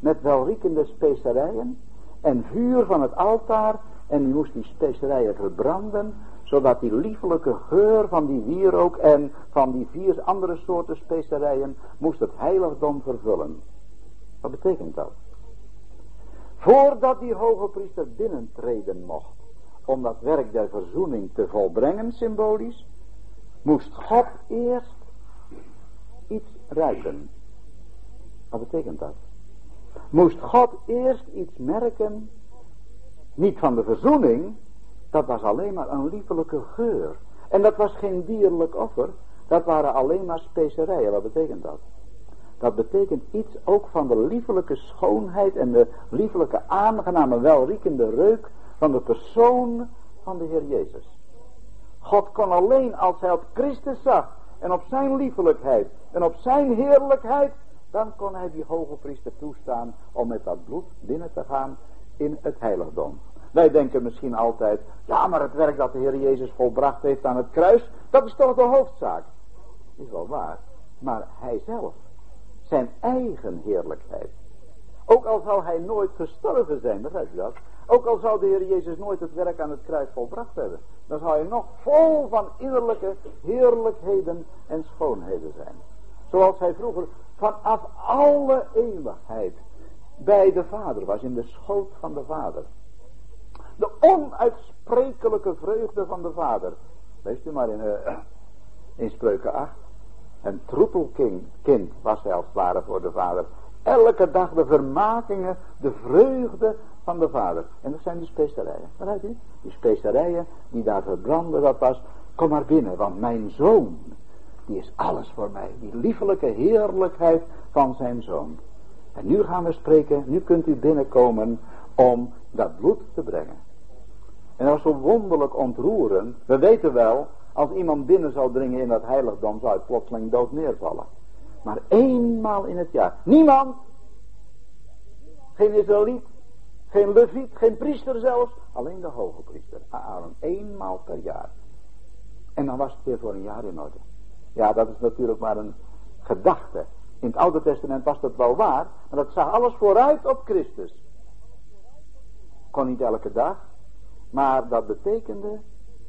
met welriekende specerijen en vuur van het altaar en hij moest die specerijen verbranden zodat die liefelijke geur van die wierook en van die vier andere soorten specerijen moest het heiligdom vervullen. Wat betekent dat? Voordat die hoge priester binnentreden mocht om dat werk der verzoening te volbrengen symbolisch, moest God eerst iets ruiken. Wat betekent dat? Moest God eerst iets merken, niet van de verzoening, dat was alleen maar een liefelijke geur. En dat was geen dierlijk offer, dat waren alleen maar specerijen. Wat betekent dat? Dat betekent iets ook van de liefelijke schoonheid en de liefelijke aangename welriekende reuk van de persoon van de Heer Jezus. God kon alleen als hij op Christus zag en op zijn liefelijkheid en op zijn heerlijkheid, dan kon hij die hoge priester toestaan om met dat bloed binnen te gaan in het heiligdom. Wij denken misschien altijd, ja maar het werk dat de Heer Jezus volbracht heeft aan het kruis, dat is toch de hoofdzaak. Is wel waar, maar hij zelf, zijn eigen heerlijkheid. Ook al zou hij nooit gestorven zijn, begrijp je dat? Ook al zou de Heer Jezus nooit het werk aan het kruis volbracht hebben dan zou je nog vol van innerlijke heerlijkheden en schoonheden zijn. Zoals hij vroeger vanaf alle eeuwigheid bij de Vader was, in de schoot van de Vader. De onuitsprekelijke vreugde van de Vader. Wees u maar in, uh, in Spreuken 8. Een troetelkind was hij als het ware voor de Vader. Elke dag de vermakingen, de vreugde van de Vader. En dat zijn die specerijen. Begrijpt u? Die specerijen die daar verbranden, dat was, kom maar binnen, want mijn zoon, die is alles voor mij. Die liefelijke heerlijkheid van zijn zoon. En nu gaan we spreken, nu kunt u binnenkomen om dat bloed te brengen. En dat was zo wonderlijk ontroerend. We weten wel, als iemand binnen zou dringen in dat heiligdom, zou hij plotseling dood neervallen. Maar eenmaal in het jaar. Niemand. Geen Israëliet. Geen leviet, geen priester zelfs. Alleen de hoge priester. Aaron. Eenmaal per jaar. En dan was het weer voor een jaar in orde. Ja, dat is natuurlijk maar een gedachte. In het Oude Testament was dat wel waar. Maar dat zag alles vooruit op Christus. Kon niet elke dag. Maar dat betekende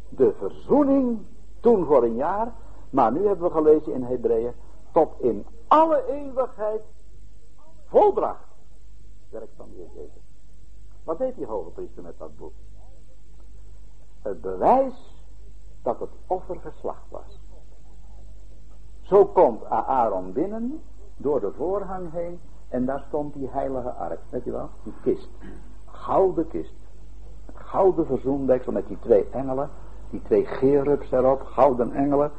de verzoening toen voor een jaar. Maar nu hebben we gelezen in Hebreeën. Tot in alle eeuwigheid Volbracht. Werk van de Heer Jezus. Wat deed die hoge priester met dat boek? Het bewijs dat het offer geslacht was. Zo komt Aaron binnen, door de voorhang heen, en daar stond die heilige ark, weet je wel, die kist. Gouden kist. Het gouden verzoendeksel met die twee engelen, die twee gerubs erop, gouden engelen.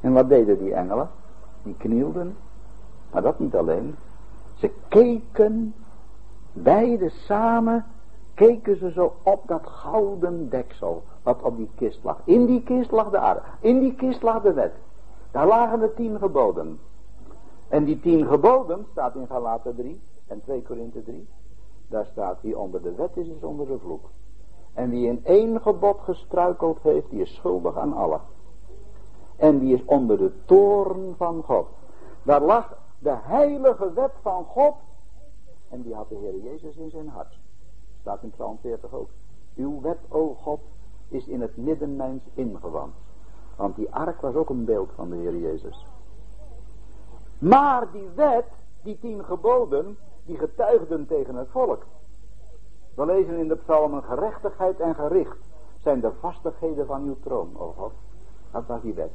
En wat deden die engelen? Die knielden, maar dat niet alleen. Ze keken, beide samen, keken ze zo op dat gouden deksel, wat op die kist lag. In die kist lag de ark, in die kist lag de wet. Daar lagen de tien geboden. En die tien geboden staat in Galaten 3 en 2 Korinthe 3. Daar staat wie onder de wet is, is onder de vloek. En wie in één gebod gestruikeld heeft, die is schuldig aan alle. En die is onder de toorn van God. Daar lag de heilige wet van God. En die had de Heer Jezus in zijn hart. Staat in Psalm 40 ook. Uw wet, o God, is in het midden mijns ingewand. Want die ark was ook een beeld van de Heer Jezus. Maar die wet, die tien geboden, die getuigden tegen het volk. We lezen in de psalmen gerechtigheid en gericht zijn de vastigheden van uw troon, o God. Dat was die wet.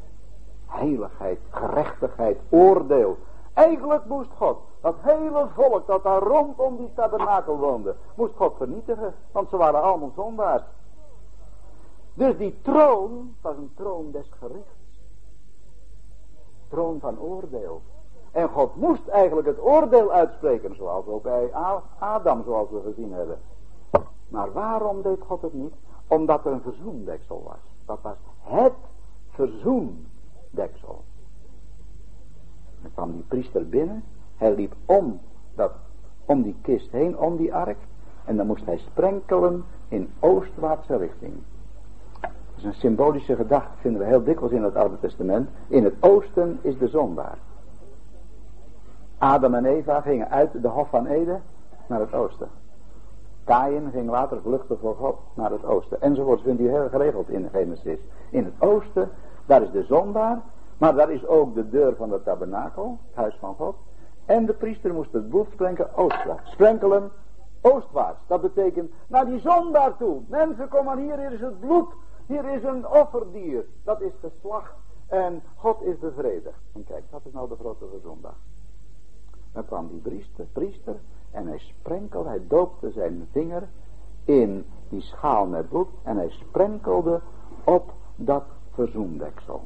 Heiligheid, gerechtigheid, oordeel. Eigenlijk moest God, dat hele volk dat daar rondom die tabernakel woonde, moest God vernietigen, want ze waren allemaal zondaars. Dus die troon was een troon des gerichts. Troon van oordeel. En God moest eigenlijk het oordeel uitspreken, zoals ook bij Adam, zoals we gezien hebben. Maar waarom deed God het niet? Omdat er een verzoendeksel was. Dat was het verzoendeksel. Dan kwam die priester binnen. Hij liep om, dat, om die kist heen, om die ark. En dan moest hij sprenkelen in oostwaartse richting. Dat is een symbolische gedachte, vinden we heel dikwijls in het Oude Testament. In het oosten is de zondaar. Adam en Eva gingen uit de hof van Eden naar het oosten. Kain ging later vluchten voor God naar het oosten. Enzovoort vindt u heel geregeld in Genesis. In het oosten, daar is de zondaar. Maar daar is ook de deur van de tabernakel, het huis van God. En de priester moest het bloed sprenkelen oostwaarts. Sprenkelen oostwaarts. Dat betekent naar die zondaar toe. Mensen, kom maar hier, hier is het bloed. Hier is een offerdier. Dat is geslacht. En God is bevredigd. En kijk, dat is nou de grote zondag. Dan kwam die priester, priester en hij sprenkelde, hij doopte zijn vinger in die schaal met bloed en hij sprenkelde op dat verzoendeksel.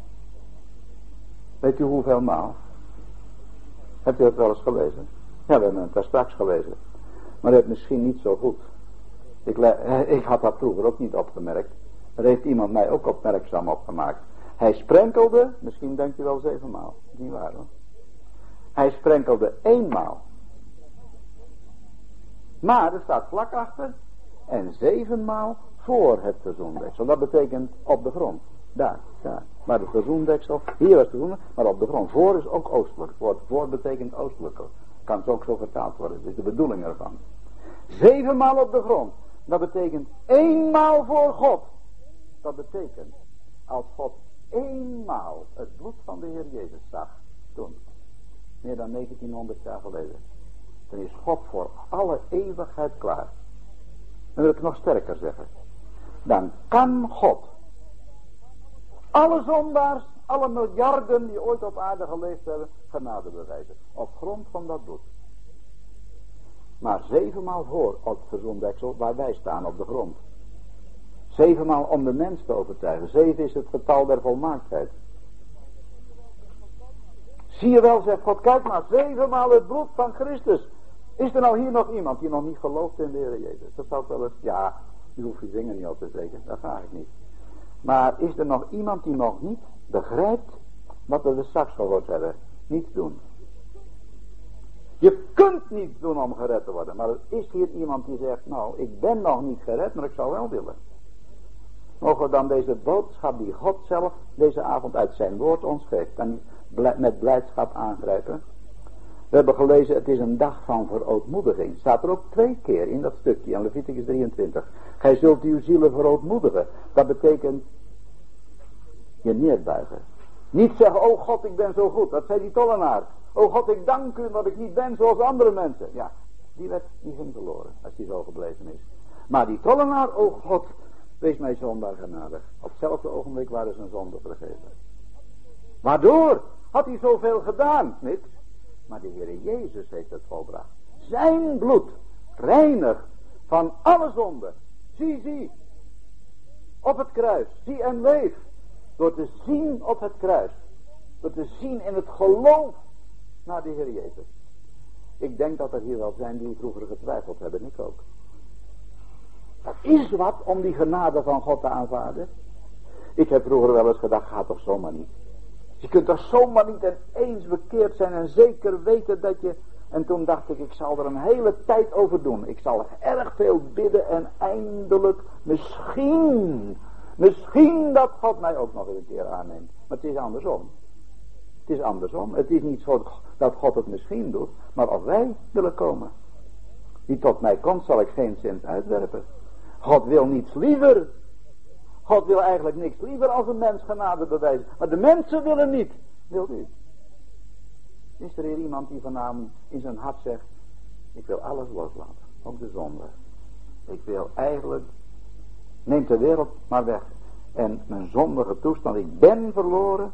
Weet u hoeveel maal? Hebt u dat wel eens gelezen? Ja, we hebben het daar straks gelezen. Maar het misschien niet zo goed. Ik, ik had dat vroeger ook niet opgemerkt. Er heeft iemand mij ook opmerkzaam opgemaakt. Hij sprenkelde, misschien denkt u wel zevenmaal. Niet waar hoor. Hij sprenkelde eenmaal. Maar er staat vlak achter. En zevenmaal voor het verzoendeksel. Dat betekent op de grond. Daar, daar. Maar het verzoendeksel, hier was het maar op de grond. Voor is ook oostelijk. Het woord voor betekent oostelijker. Kan zo ook zo vertaald worden. Dat is de bedoeling ervan. Zevenmaal op de grond. Dat betekent eenmaal voor God. Dat betekent, als God eenmaal het bloed van de Heer Jezus zag, toen, meer dan 1900 jaar geleden. Dan is God voor alle eeuwigheid klaar. Dan wil ik nog sterker zeggen. Dan kan God alle zondaars, alle miljarden die ooit op aarde geleefd hebben, genade bewijzen. Op grond van dat bloed. Maar zevenmaal voor op het verzoendeksel waar wij staan op de grond. Zevenmaal om de mens te overtuigen. Zeven is het getal der volmaaktheid. Zie je wel, zegt God, kijk maar, zevenmaal het bloed van Christus. Is er nou hier nog iemand die nog niet gelooft in de Heer Jezus? Dat zou wel eens, ja, u hoeft je vinger niet op te steken, dat ga ik niet. Maar is er nog iemand die nog niet begrijpt wat we straks gehoord hebben? Niets doen. Je kunt niets doen om gered te worden. Maar er is hier iemand die zegt, nou, ik ben nog niet gered, maar ik zou wel willen. Mogen we dan deze boodschap die God zelf deze avond uit zijn woord ons geeft, dan met blijdschap aangrijpen. We hebben gelezen, het is een dag van verootmoediging. Staat er ook twee keer in dat stukje, in Leviticus 23. Gij zult uw zielen verootmoedigen. Dat betekent je neerbuigen. Niet zeggen, oh God, ik ben zo goed. Dat zei die tollenaar. Oh God, ik dank u dat ik niet ben zoals andere mensen. Ja, die, werd, die ging verloren als die zo gebleven is. Maar die tollenaar, oh God, wees mij zondaar genadig. Op hetzelfde ogenblik waren zijn zonde vergeven. Waardoor had hij zoveel gedaan? Niks. Maar de Heer Jezus heeft het volbracht. Zijn bloed reinigt van alle zonde. Zie, zie. Op het kruis. Zie en leef. Door te zien op het kruis. Door te zien in het geloof naar de Heer Jezus. Ik denk dat er hier wel zijn die vroeger getwijfeld hebben. Ik ook. Dat is wat om die genade van God te aanvaarden. Ik heb vroeger wel eens gedacht, gaat toch zomaar niet. Je kunt toch zomaar niet eens bekeerd zijn en zeker weten dat je... En toen dacht ik, ik zal er een hele tijd over doen. Ik zal erg veel bidden en eindelijk misschien, misschien dat God mij ook nog een keer aanneemt. Maar het is andersom. Het is andersom. Het is niet zo dat God het misschien doet, maar als wij willen komen. Die tot mij komt, zal ik geen zin uitwerpen. God wil niets liever. God wil eigenlijk niks liever als een mens genade bewijzen. Maar de mensen willen niet. Wilt u? Is er hier iemand die vanavond in zijn hart zegt, ik wil alles loslaten. Ook de zonde. Ik wil eigenlijk, neem de wereld maar weg. En mijn zondige toestand, ik ben verloren.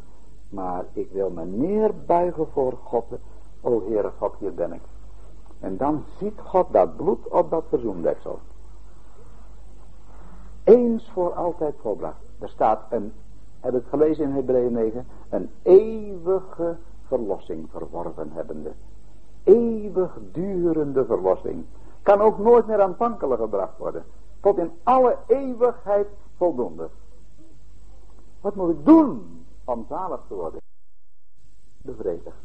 Maar ik wil me neerbuigen voor God. O Heere God, hier ben ik. En dan ziet God dat bloed op dat verzoendeksel. Eens voor altijd volbracht. Er staat een, heb ik gelezen in Hebreeën 9, een eeuwige verlossing verworven hebbende. Eeuwig durende verlossing. Kan ook nooit meer aanvankelijk gebracht worden. Tot in alle eeuwigheid voldoende. Wat moet ik doen om zalig te worden? Bevredigd.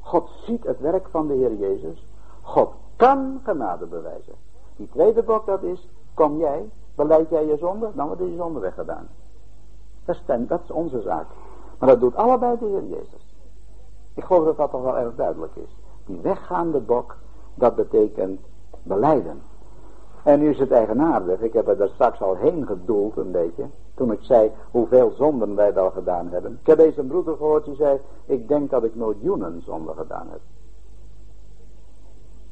God ziet het werk van de Heer Jezus. God kan genade bewijzen. Die tweede boek dat is, kom jij, beleid jij je zonde, dan wordt je zonde weggedaan. Dat is, dat is onze zaak. Maar dat doet allebei de Heer Jezus. Ik geloof dat dat toch wel erg duidelijk is. Die weggaande bok, dat betekent beleiden. En nu is het eigenaardig, ik heb er daar straks al heen gedoeld een beetje, toen ik zei hoeveel zonden wij al gedaan hebben. Ik heb deze broeder gehoord die zei, ik denk dat ik miljoenen zonden gedaan heb.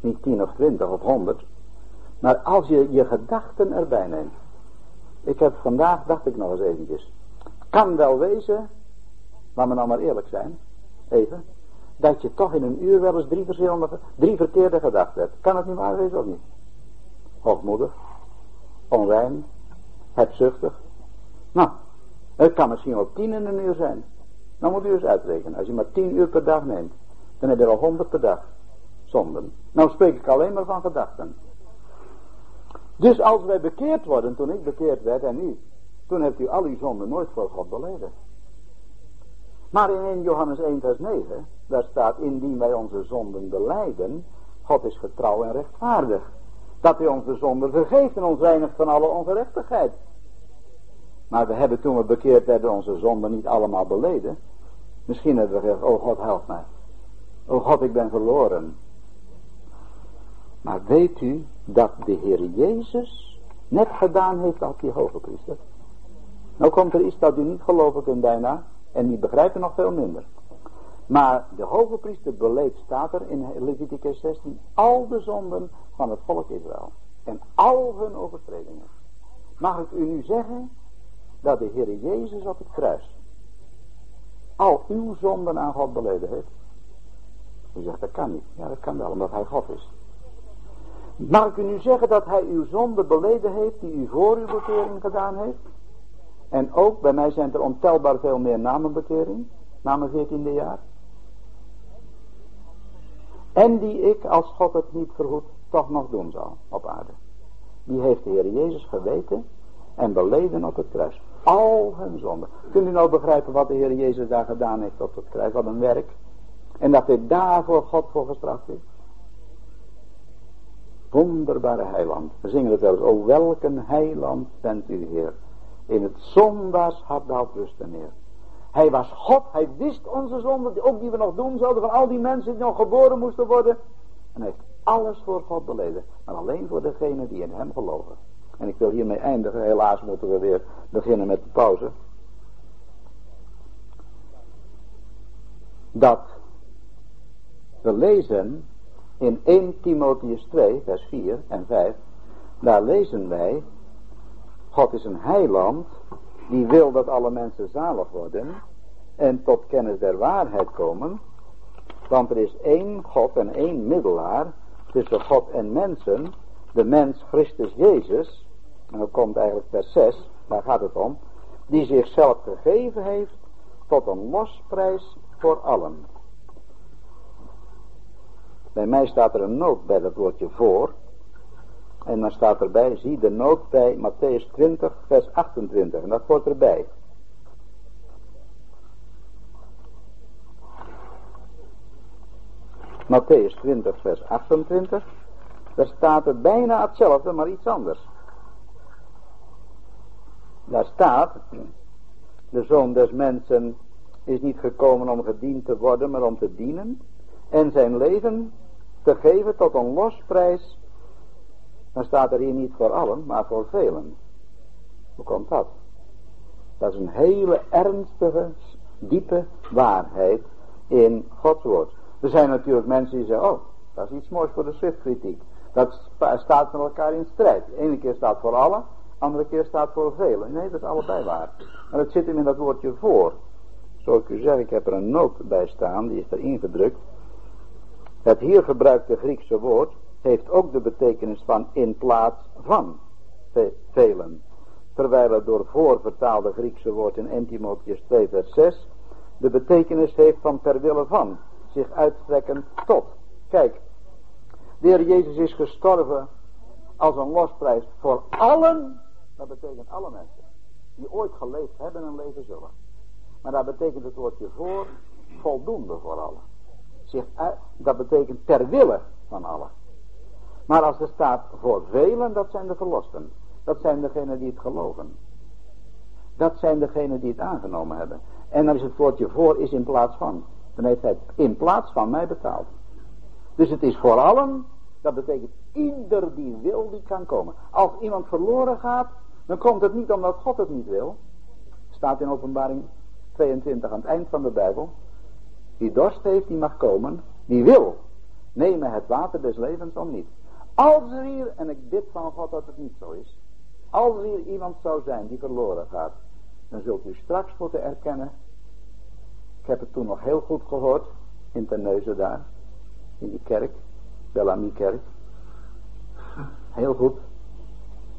Niet tien of twintig of honderd, maar als je je gedachten erbij neemt. Ik heb vandaag, dacht ik nog eens eventjes, kan wel wezen, laat me nou maar eerlijk zijn, even, dat je toch in een uur wel eens drie, verschillende, drie verkeerde gedachten hebt. Kan het niet waar wezen of niet? Hoogmoedig, onrein, hebzuchtig. Nou, het kan misschien wel tien in een uur zijn. Dan moet u eens uitrekenen. Als je maar tien uur per dag neemt, dan heb je al honderd per dag. Zonden. Nou spreek ik alleen maar van gedachten. Dus als wij bekeerd worden, toen ik bekeerd werd en u, toen hebt u al uw zonden nooit voor God beleden. Maar in 1 Johannes 1 vers 9, daar staat, indien wij onze zonden beleiden, God is getrouw en rechtvaardig. Dat hij onze zonden vergeeft en ons reinigt van alle ongerechtigheid. Maar we hebben toen we bekeerd werden onze zonden niet allemaal beleden. Misschien hebben we gezegd, oh God help mij. Oh God ik ben verloren. Maar weet u dat de Heer Jezus net gedaan heeft als die hoge priester? Nou komt er iets dat u niet geloven kunt bijna. En die begrijpen nog veel minder. Maar de hoge priester beleed, staat er in Leviticus 16, al de zonden van het volk Israël. En al hun overtredingen. Mag ik u nu zeggen dat de Heer Jezus op het kruis al uw zonden aan God beleden heeft? U zegt dat kan niet. Ja dat kan wel omdat hij God is. Mag ik u nu zeggen dat hij uw zonde beleden heeft die u voor uw bekering gedaan heeft? En ook, bij mij zijn er ontelbaar veel meer namenbekering, na mijn veertiende jaar. En die ik, als God het niet verhoedt, toch nog doen zal op aarde. Die heeft de Heer Jezus geweten en beleden op het kruis. Al hun zonden. Kunt u nou begrijpen wat de Heer Jezus daar gedaan heeft op het kruis? Wat een werk. En dat hij daarvoor God voor gestraft is. Wonderbare heiland. We zingen het wel eens. Welk een heiland bent u Heer. In het zondaars hart daalt rusten neer. Hij was God, hij wist onze zonden, ook die we nog doen zouden, van al die mensen die nog geboren moesten worden. En hij heeft alles voor God beleden, maar alleen voor degenen die in hem geloven. En ik wil hiermee eindigen, helaas moeten we weer beginnen met de pauze. Dat We lezen in 1 Timotheus 2, vers 4 en 5. Daar lezen wij, God is een heiland die wil dat alle mensen zalig worden en tot kennis der waarheid komen. Want er is één God en één middelaar tussen God en mensen, de mens Christus Jezus. En dan komt eigenlijk vers 6, daar gaat het om. Die zichzelf gegeven heeft tot een losprijs voor allen. Bij mij staat er een noot bij dat woordje voor. En dan staat erbij, zie de noot bij Matthäus 20, vers 28. En dat hoort erbij. Matthäus 20, vers 28. Daar staat het bijna hetzelfde, maar iets anders. Daar staat, de zoon des mensen is niet gekomen om gediend te worden, maar om te dienen. En zijn leven te geven tot een losprijs. Dan staat er hier niet voor allen, maar voor velen. Hoe komt dat? Dat is een hele ernstige, diepe waarheid in Gods woord. Er zijn natuurlijk mensen die zeggen, oh, dat is iets moois voor de schriftkritiek. Dat staat met elkaar in strijd. De ene keer staat voor allen, de andere keer staat voor velen. Nee, dat is allebei waar. Maar het zit hem in dat woordje voor. Zoals ik u zeg, ik heb er een noot bij staan, die is er ingedrukt. Het hier gebruikte Griekse woord heeft ook de betekenis van in plaats van velen. Terwijl het door voorvertaalde Griekse woord in 1 Timotheus 2 vers 6 de betekenis heeft van ter wille van, zich uitstrekken tot. Kijk, de Heer Jezus is gestorven als een losprijs voor allen, dat betekent alle mensen, die ooit geleefd hebben en leven zullen. Maar dat betekent het woordje voor voldoende voor allen. Dat betekent ter wille van allen. Maar als er staat voor velen, dat zijn de verlosten. Dat zijn degenen die het geloven. Dat zijn degenen die het aangenomen hebben. En dan is het woordje voor is in plaats van. Dan heeft hij in plaats van mij betaald. Dus het is voor allen. Dat betekent ieder die wil, die kan komen. Als iemand verloren gaat, dan komt het niet omdat God het niet wil. Staat in openbaring 22 aan het eind van de Bijbel. Die dorst heeft, die mag komen. Die wil. Nemen het water des levens om niet. Als er hier, en ik bid van God dat het niet zo is. Als er hier iemand zou zijn die verloren gaat. Dan zult u straks moeten erkennen. Ik heb het toen nog heel goed gehoord. In Terneuzen daar. In die kerk. Bellamy kerk. Heel goed.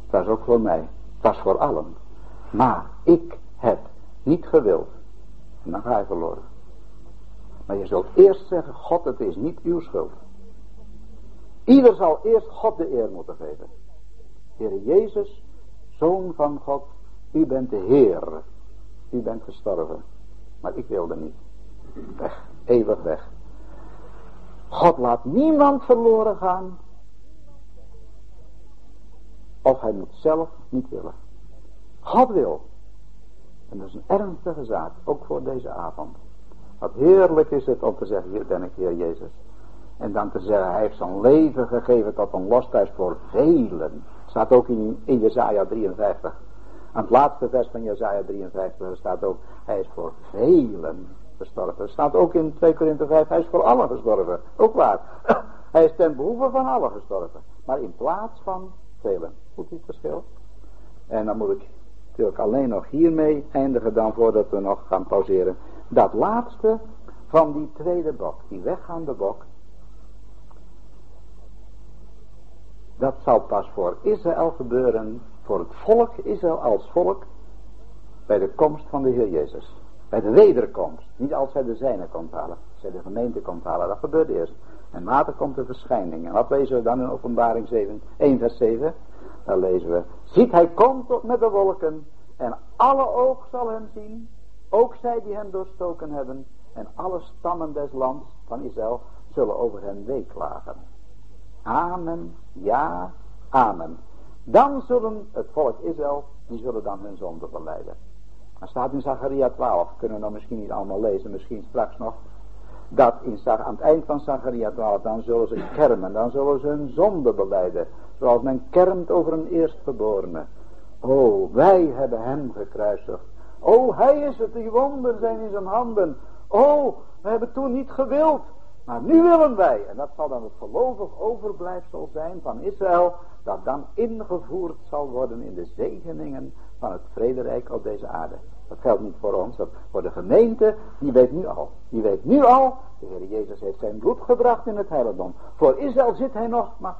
Het was ook voor mij. Het was voor allen. Maar ik heb niet gewild. En dan ga je verloren. Maar je zult eerst zeggen, God het is niet uw schuld. Ieder zal eerst God de eer moeten geven. Heer Jezus, Zoon van God, u bent de Heer. U bent gestorven. Maar ik wilde niet. Weg, eeuwig weg. God laat niemand verloren gaan. Of hij moet zelf niet willen. God wil. En dat is een ernstige zaak, ook voor deze avond. Wat heerlijk is het om te zeggen, hier ben ik Heer Jezus. En dan te zeggen, hij heeft zijn leven gegeven tot een losthuis voor velen. Staat ook in, in Jezaja 53. Aan het laatste vers van Jezaja 53 staat ook, hij is voor velen gestorven. staat ook in 2 Korinther 5, hij is voor allen gestorven. Ook waar. [CLEARS THROAT] hij is ten behoeve van allen gestorven. Maar in plaats van velen. Goed het verschil? En dan moet ik natuurlijk alleen nog hiermee eindigen dan voordat we nog gaan pauzeren. Dat laatste van die tweede bok, die weggaande bok. Dat zal pas voor Israël gebeuren, voor het volk Israël als volk, bij de komst van de Heer Jezus. Bij de wederkomst. Niet als hij de zijne komt halen. Als hij de gemeente komt halen. Dat gebeurt eerst. En later komt de verschijning. En wat lezen we dan in openbaring 7, 1 vers 7? Dan lezen we. Ziet hij komt met de wolken. En alle oog zal hem zien. Ook zij die hem doorstoken hebben. En alle stammen des lands van Israël zullen over hem weeklagen. Amen. Ja. Amen. Dan zullen het volk Israël, die zullen dan hun zonde verleiden. Dan staat in Zacharia 12, kunnen we dan misschien niet allemaal lezen, misschien straks nog. Dat in, aan het eind van Zacharia 12, dan zullen ze kermen, dan zullen ze hun zonde beleiden. Zoals men kermt over een eerstgeborene. Oh, wij hebben hem gekruisigd. Oh, hij is het, die wonden zijn in zijn handen. Oh, we hebben toen niet gewild. Maar nu willen wij, en dat zal dan het gelovig overblijfsel zijn van Israël, dat dan ingevoerd zal worden in de zegeningen van het vrederijk op deze aarde. Dat geldt niet voor ons, dat voor de gemeente, die weet nu al. Die weet nu al, de Heer Jezus heeft zijn bloed gebracht in het heiligdom. Voor Israël zit hij nog, maar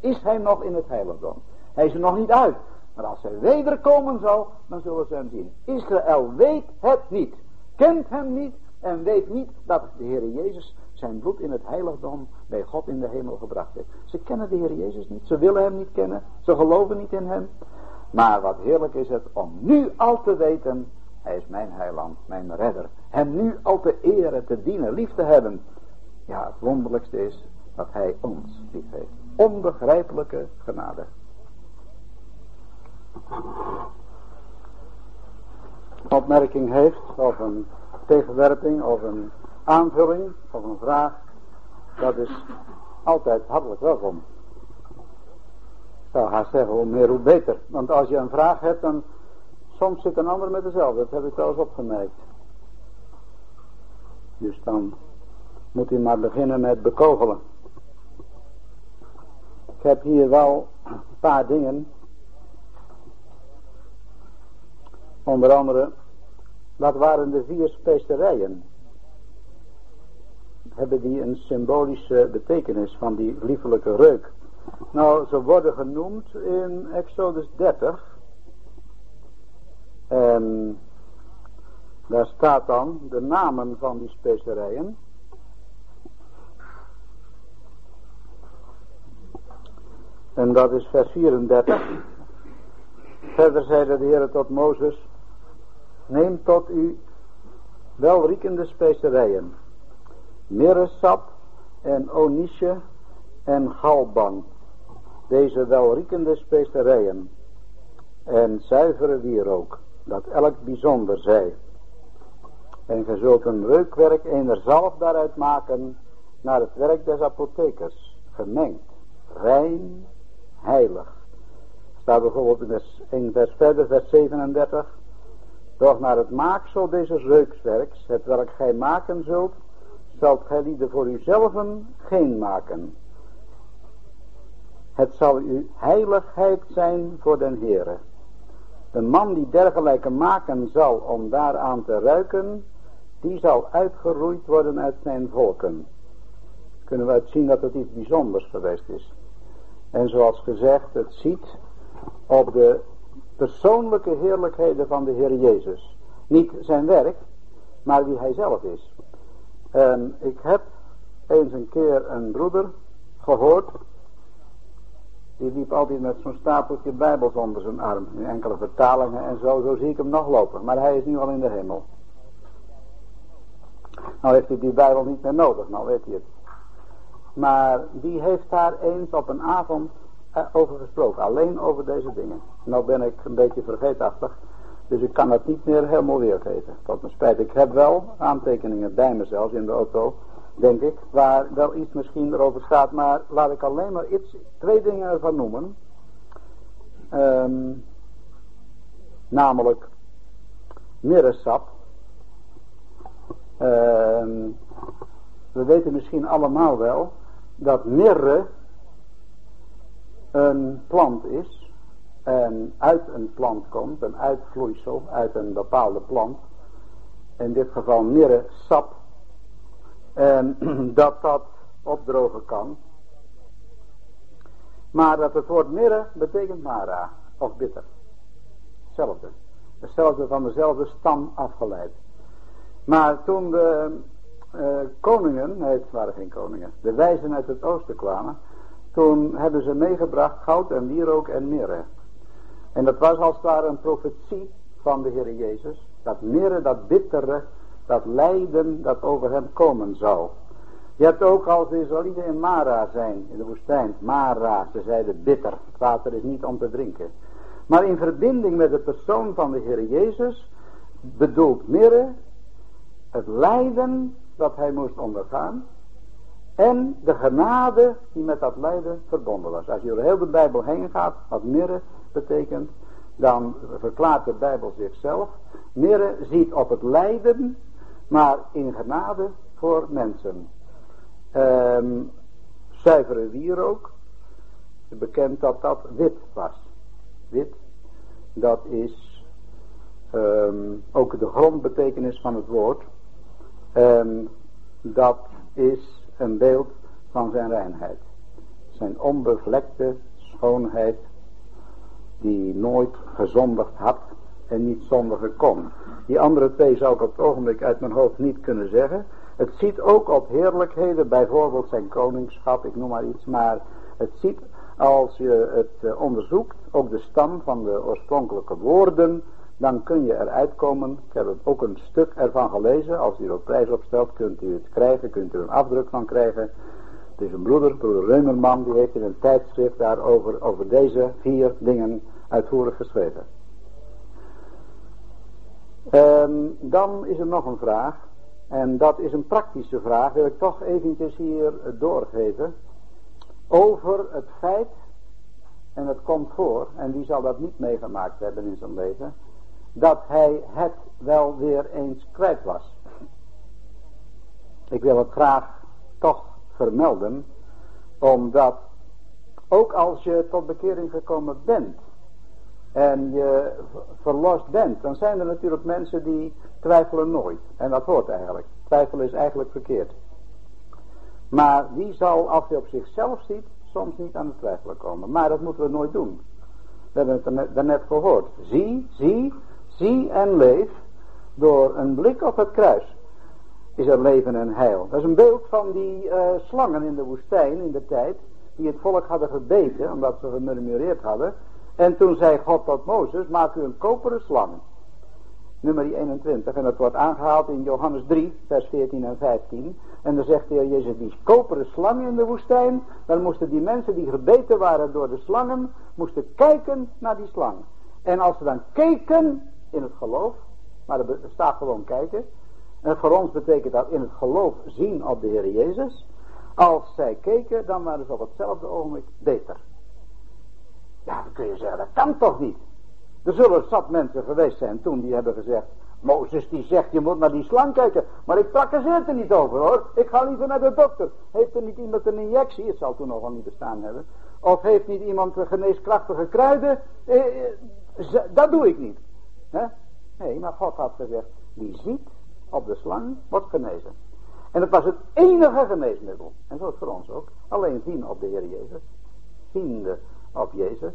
is hij nog in het heiligdom. Hij is er nog niet uit. Maar als hij wederkomen zal, dan zullen ze hem zien. Israël weet het niet, kent hem niet en weet niet dat de Heer Jezus zijn bloed in het heiligdom bij God in de hemel gebracht heeft. Ze kennen de Heer Jezus niet, ze willen hem niet kennen, ze geloven niet in hem. Maar wat heerlijk is het om nu al te weten, hij is mijn heiland, mijn redder. Hem nu al te eren, te dienen, lief te hebben. Ja, het wonderlijkste is dat hij ons lief heeft. Onbegrijpelijke genade. Opmerking heeft, of een tegenwerping, of een aanvulling, of een vraag, dat is altijd hartelijk welkom zou haast zeggen, hoe meer hoe beter. Want als je een vraag hebt, dan soms zit een ander met dezelfde. Dat heb ik wel eens opgemerkt. Dus dan moet hij maar beginnen met bekogelen. Ik heb hier wel een paar dingen. Onder andere, wat waren de vier specerijen? Hebben die een symbolische betekenis van die liefelijke reuk? Nou, ze worden genoemd in Exodus 30. En daar staat dan de namen van die specerijen. En dat is vers 34. Verder zeide de Heer tot Mozes, neem tot u welriekende specerijen, mirresap en onisje en galban deze welriekende specerijen en zuivere wierook, dat elk bijzonder zij. En ge zult een reukwerk ener zalf daaruit maken naar het werk des apothekers, gemengd, rein, heilig. Staat bijvoorbeeld in vers, verder, vers 37. Doch naar het maaksel deze reukwerks, het welk gij maken zult, zult gij lieden voor uzelven geen maken, het zal u heiligheid zijn voor den Heere. Een man die dergelijke maken zal om daaraan te ruiken, die zal uitgeroeid worden uit zijn volken. Kunnen we uitzien dat het iets bijzonders geweest is. En zoals gezegd, het ziet op de persoonlijke heerlijkheden van de Heer Jezus. Niet zijn werk, maar wie hij zelf is. En ik heb eens een keer een broeder gehoord die liep altijd met zo'n stapeltje bijbels onder zijn arm. In enkele vertalingen en zo. Zo zie ik hem nog lopen. Maar hij is nu al in de hemel. Nou heeft hij die bijbel niet meer nodig. Nou weet hij het. Maar die heeft daar eens op een avond over gesproken. Alleen over deze dingen. Nou ben ik een beetje vergeetachtig. Dus ik kan dat niet meer helemaal weergeven. Tot mijn spijt. Ik heb wel aantekeningen bij mezelf in de auto denk ik, waar wel iets misschien erover staat, maar laat ik alleen maar iets, twee dingen ervan noemen. Um, namelijk mirresap. Um, we weten misschien allemaal wel dat mirre een plant is en uit een plant komt, een uitvloeisel uit een bepaalde plant. In dit geval mirre sap en [CLEARS THROAT] dat dat opdrogen kan. Maar dat het woord mirre betekent mara, of bitter. Hetzelfde. Hetzelfde van dezelfde stam afgeleid. Maar toen de uh, koningen, nee het waren geen koningen, de wijzen uit het oosten kwamen, toen hebben ze meegebracht goud en wierook en mirre. En dat was als het ware een profetie van de Heer Jezus. Dat mirre, dat bittere, dat lijden dat over hem komen zou. Je hebt ook als de Israëlieten in Mara zijn, in de woestijn. Mara, ze zeiden bitter. Het water is niet om te drinken. Maar in verbinding met de persoon van de Heer Jezus bedoelt mirre het lijden dat hij moest ondergaan en de genade die met dat lijden verbonden was. Als je door heel de Bijbel heen gaat, wat mirre betekent, dan verklaart de Bijbel zichzelf. Mirre ziet op het lijden maar in genade voor mensen. um, zuivere wierook. Bekend dat dat wit was. Wit, dat is um, ook de grondbetekenis van het woord. En dat is een beeld van zijn reinheid. Zijn onbevlekte schoonheid die nooit gezondigd had en niet zondigen kon. Die andere twee zou ik op het ogenblik uit mijn hoofd niet kunnen zeggen. Het ziet ook op heerlijkheden, bijvoorbeeld zijn koningschap, ik noem maar iets, maar het ziet als je het eh, onderzoekt, ook de stam van de oorspronkelijke woorden, dan kun je eruit komen. Ik heb ook een stuk ervan gelezen. Als u er op prijs op stelt, kunt u het krijgen, kunt u een afdruk van krijgen. Het is een broeder, broeder Reumerman, die heeft in een tijdschrift daarover over deze vier dingen uitvoerig geschreven. Um, dan is er nog een vraag. En dat is een praktische vraag, wil ik toch eventjes hier doorgeven. Over het feit, en het komt voor, en wie zal dat niet meegemaakt hebben in zijn leven, dat hij het wel weer eens kwijt was. Ik wil het graag toch vermelden, omdat ook als je tot bekering gekomen bent en je verlost bent, dan zijn er natuurlijk mensen die twijfelen nooit. En dat hoort eigenlijk. Twijfel is eigenlijk verkeerd. Maar die zal, als hij op zichzelf ziet, soms niet aan het twijfelen komen. Maar dat moeten we nooit doen. We hebben het daarnet gehoord. Zie, zie, zie en leef. Door een blik op het kruis is er leven en heil. Dat is een beeld van die uh, slangen in de woestijn in de tijd. Die het volk hadden gebeten, omdat ze gemurmureerd hadden. En toen zei God tot Mozes, maak u een koperen slang. Nummer 21. En dat wordt aangehaald in Johannes 3, vers 14 en 15. En dan zegt de Heer Jezus, die koperen slang in de woestijn. Dan moesten die mensen die gebeten waren door de slangen, moesten kijken naar die slang. En als ze dan keken in het geloof, maar er staat gewoon kijken. En voor ons betekent dat in het geloof zien op de Heer Jezus. Als zij keken, dan waren ze op hetzelfde ogenblik beter. Ja, dan kun je zeggen, dat kan toch niet? Er zullen zat mensen geweest zijn toen die hebben gezegd, Mozes die zegt je moet naar die slang kijken. Maar ik praktiseer er niet over hoor. Ik ga liever naar de dokter. Heeft er niet iemand een injectie? Het zal toen nog wel niet bestaan hebben. Of heeft niet iemand geneeskrachtige kruiden? Eh, eh, dat doe ik niet. Nee, maar God had gezegd, wie ziet op de slang wordt genezen. En het was het enige geneesmiddel. En zo is het voor ons ook. Alleen zien op de Heer Jezus. Ziende op Jezus.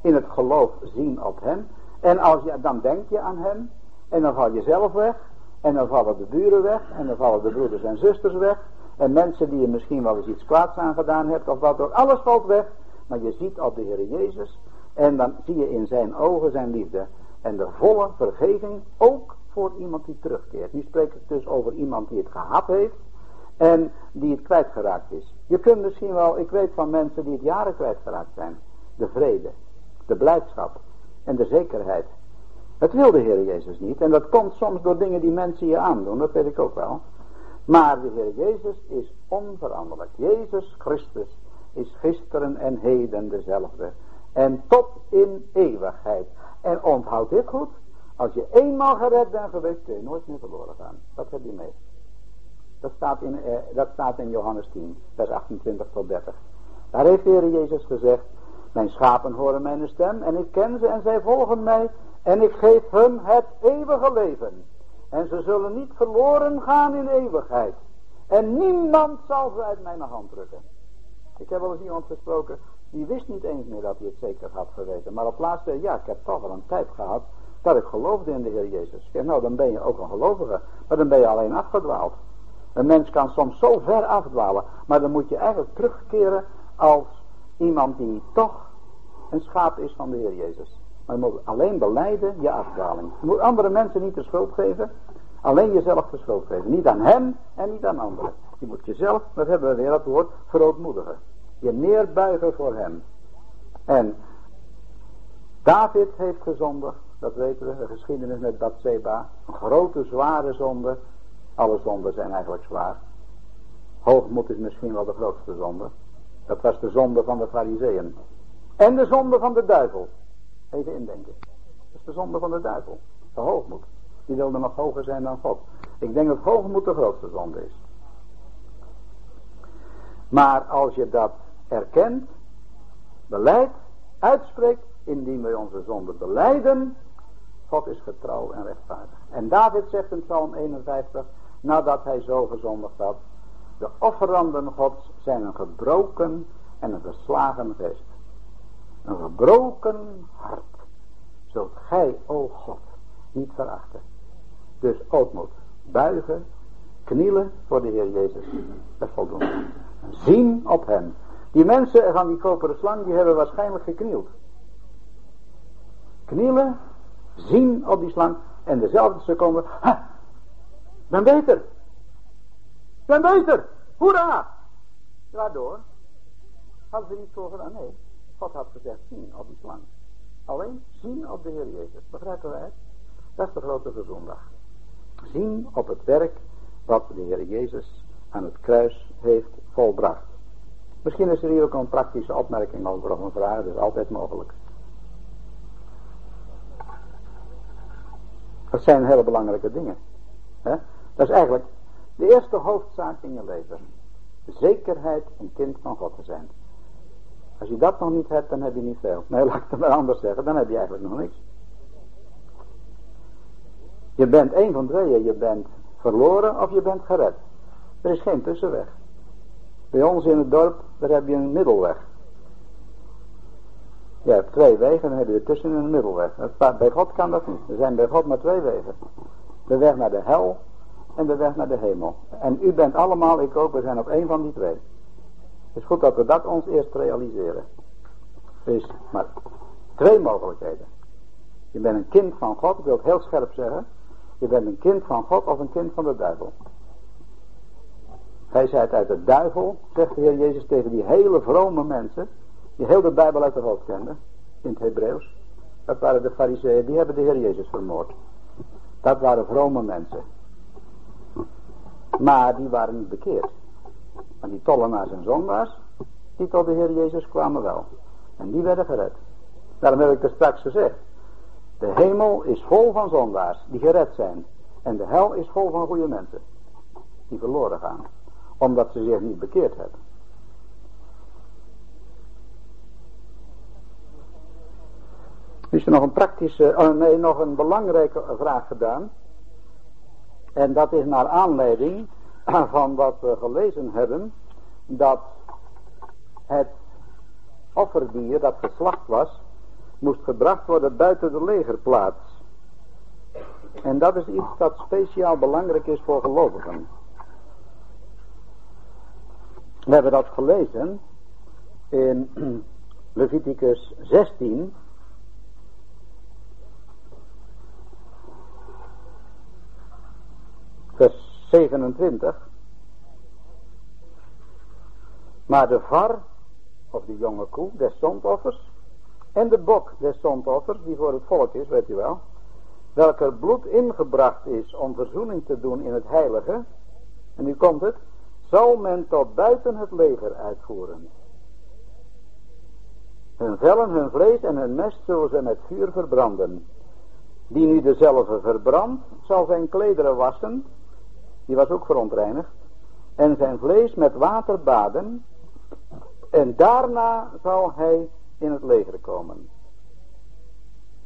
In het geloof zien op hem. En als je, dan denk je aan hem. En dan val je zelf weg. En dan vallen de buren weg. En dan vallen de broeders en zusters weg. En mensen die je misschien wel eens iets kwaads aangedaan hebt. Of wat ook. Alles valt weg. Maar je ziet op de Heer Jezus. En dan zie je in zijn ogen zijn liefde. En de volle vergeving ook voor iemand die terugkeert. Nu spreek ik dus over iemand die het gehad heeft. En die het kwijtgeraakt is. Je kunt misschien wel, ik weet van mensen die het jaren kwijtgeraakt zijn. De vrede, de blijdschap en de zekerheid. Het wil de Heer Jezus niet. En dat komt soms door dingen die mensen je aandoen, dat weet ik ook wel. Maar de Heer Jezus is onveranderlijk. Jezus Christus is gisteren en heden dezelfde. En tot in eeuwigheid. En onthoud dit goed. Als je eenmaal gered bent geweest, kun je nooit meer verloren gaan. Dat heb je mee. Dat staat in, eh, dat staat in Johannes 10, vers 28 tot 30. Daar heeft de Heer Jezus gezegd, mijn schapen horen mijn stem en ik ken ze en zij volgen mij en ik geef hun het eeuwige leven. En ze zullen niet verloren gaan in eeuwigheid. En niemand zal ze uit mijn hand drukken. Ik heb wel eens iemand gesproken, die wist niet eens meer dat hij het zeker had geweten. Maar op laatste, ja, ik heb toch wel een tijd gehad dat ik geloofde in de Heer Jezus. Ja, nou, dan ben je ook een gelovige. Maar dan ben je alleen afgedwaald. Een mens kan soms zo ver afdwalen. Maar dan moet je eigenlijk terugkeren als iemand die toch een schaap is van de Heer Jezus. Maar je moet alleen beleiden je afdwaling. Je moet andere mensen niet de schuld geven. Alleen jezelf de schuld geven. Niet aan hem en niet aan anderen. Je moet jezelf, dat hebben we weer dat woord, verootmoedigen. Je neerbuigen voor hem. En David heeft gezondigd. Dat weten we. De geschiedenis met Bathseba. Een grote, zware zonde. Alle zonden zijn eigenlijk zwaar. Hoogmoed is misschien wel de grootste zonde. Dat was de zonde van de fariseeën. En de zonde van de duivel. Even indenken. Dat is de zonde van de duivel. De hoogmoed. Die wilde nog hoger zijn dan God. Ik denk dat hoogmoed de grootste zonde is. Maar als je dat erkent, beleidt, uitspreekt, indien wij onze zonde beleiden, God is getrouw en rechtvaardig. En David zegt in Psalm 51, nadat hij zo gezondigd had, de offeranden Gods zijn een gebroken en een verslagen geest. Een gebroken hart zult gij, o God, niet verachten. Dus ootmoed, buigen, knielen voor de Heer Jezus. Dat voldoende. Zien op hem. Die mensen van die koperen slang, die hebben waarschijnlijk geknield. Knielen, zien op die slang en dezelfde seconde, ha, ben beter. Ben beter. Hoera! Waardoor? Hadden ze niet zo gedaan? Nee. God had gezegd, zien op die slang. Alleen zien op de Heer Jezus. Begrijpen wij? Dat is de grote gezondag. Zien op het werk wat de Heer Jezus aan het kruis heeft volbracht. Misschien is er hier ook een praktische opmerking over of een vraag, dat is altijd mogelijk. Dat zijn hele belangrijke dingen. Dat is eigenlijk de eerste hoofdzaak in je leven. Zekerheid een kind van God te zijn. Als je dat nog niet hebt, dan heb je niet veel. Nee, [LAUGHS] laat ik het maar anders zeggen, dan heb je eigenlijk nog niks. Je bent één van tweeën. Je bent verloren of je bent gered. Er is geen tussenweg. Bij ons in het dorp, daar heb je een middelweg. Je hebt twee wegen, dan heb je tussen een middelweg. Bij God kan dat niet. Er zijn bij God maar twee wegen. De weg naar de hel en de weg naar de hemel. En u bent allemaal, ik ook, we zijn op één van die twee. Het is goed dat we dat ons eerst realiseren. Er is maar twee mogelijkheden. Je bent een kind van God, ik wil het heel scherp zeggen. Je bent een kind van God of een kind van de duivel. Hij zei het uit de duivel, zegt de Heer Jezus tegen die hele vrome mensen, die heel de Bijbel uit de hoofd kenden, in het Hebreeuws. Dat waren de fariseeën, die hebben de Heer Jezus vermoord. Dat waren vrome mensen. Maar die waren niet bekeerd. En die tollenaars en zondaars, die tot de Heer Jezus kwamen wel. En die werden gered. Daarom heb ik er straks gezegd. De hemel is vol van zondaars die gered zijn. En de hel is vol van goede mensen. Die verloren gaan. Omdat ze zich niet bekeerd hebben. is er nog een praktische, oh nee, nog een belangrijke vraag gedaan. En dat is naar aanleiding van wat we gelezen hebben, dat het offerdier dat geslacht was, moest gebracht worden buiten de legerplaats. En dat is iets dat speciaal belangrijk is voor gelovigen. We hebben dat gelezen in [CLEARS THROAT] Leviticus 16. Vers 27. Maar de var, of de jonge koe, des zondoffers, en de bok des zondoffers, die voor het volk is, weet u wel, welker bloed ingebracht is om verzoening te doen in het heilige, en nu komt het, zal men tot buiten het leger uitvoeren. Hun vellen, hun vlees en hun mest zullen ze met vuur verbranden. Die nu dezelfde verbrandt, zal zijn klederen wassen, die was ook verontreinigd, en zijn vlees met water baden, en daarna zal hij in het leger komen.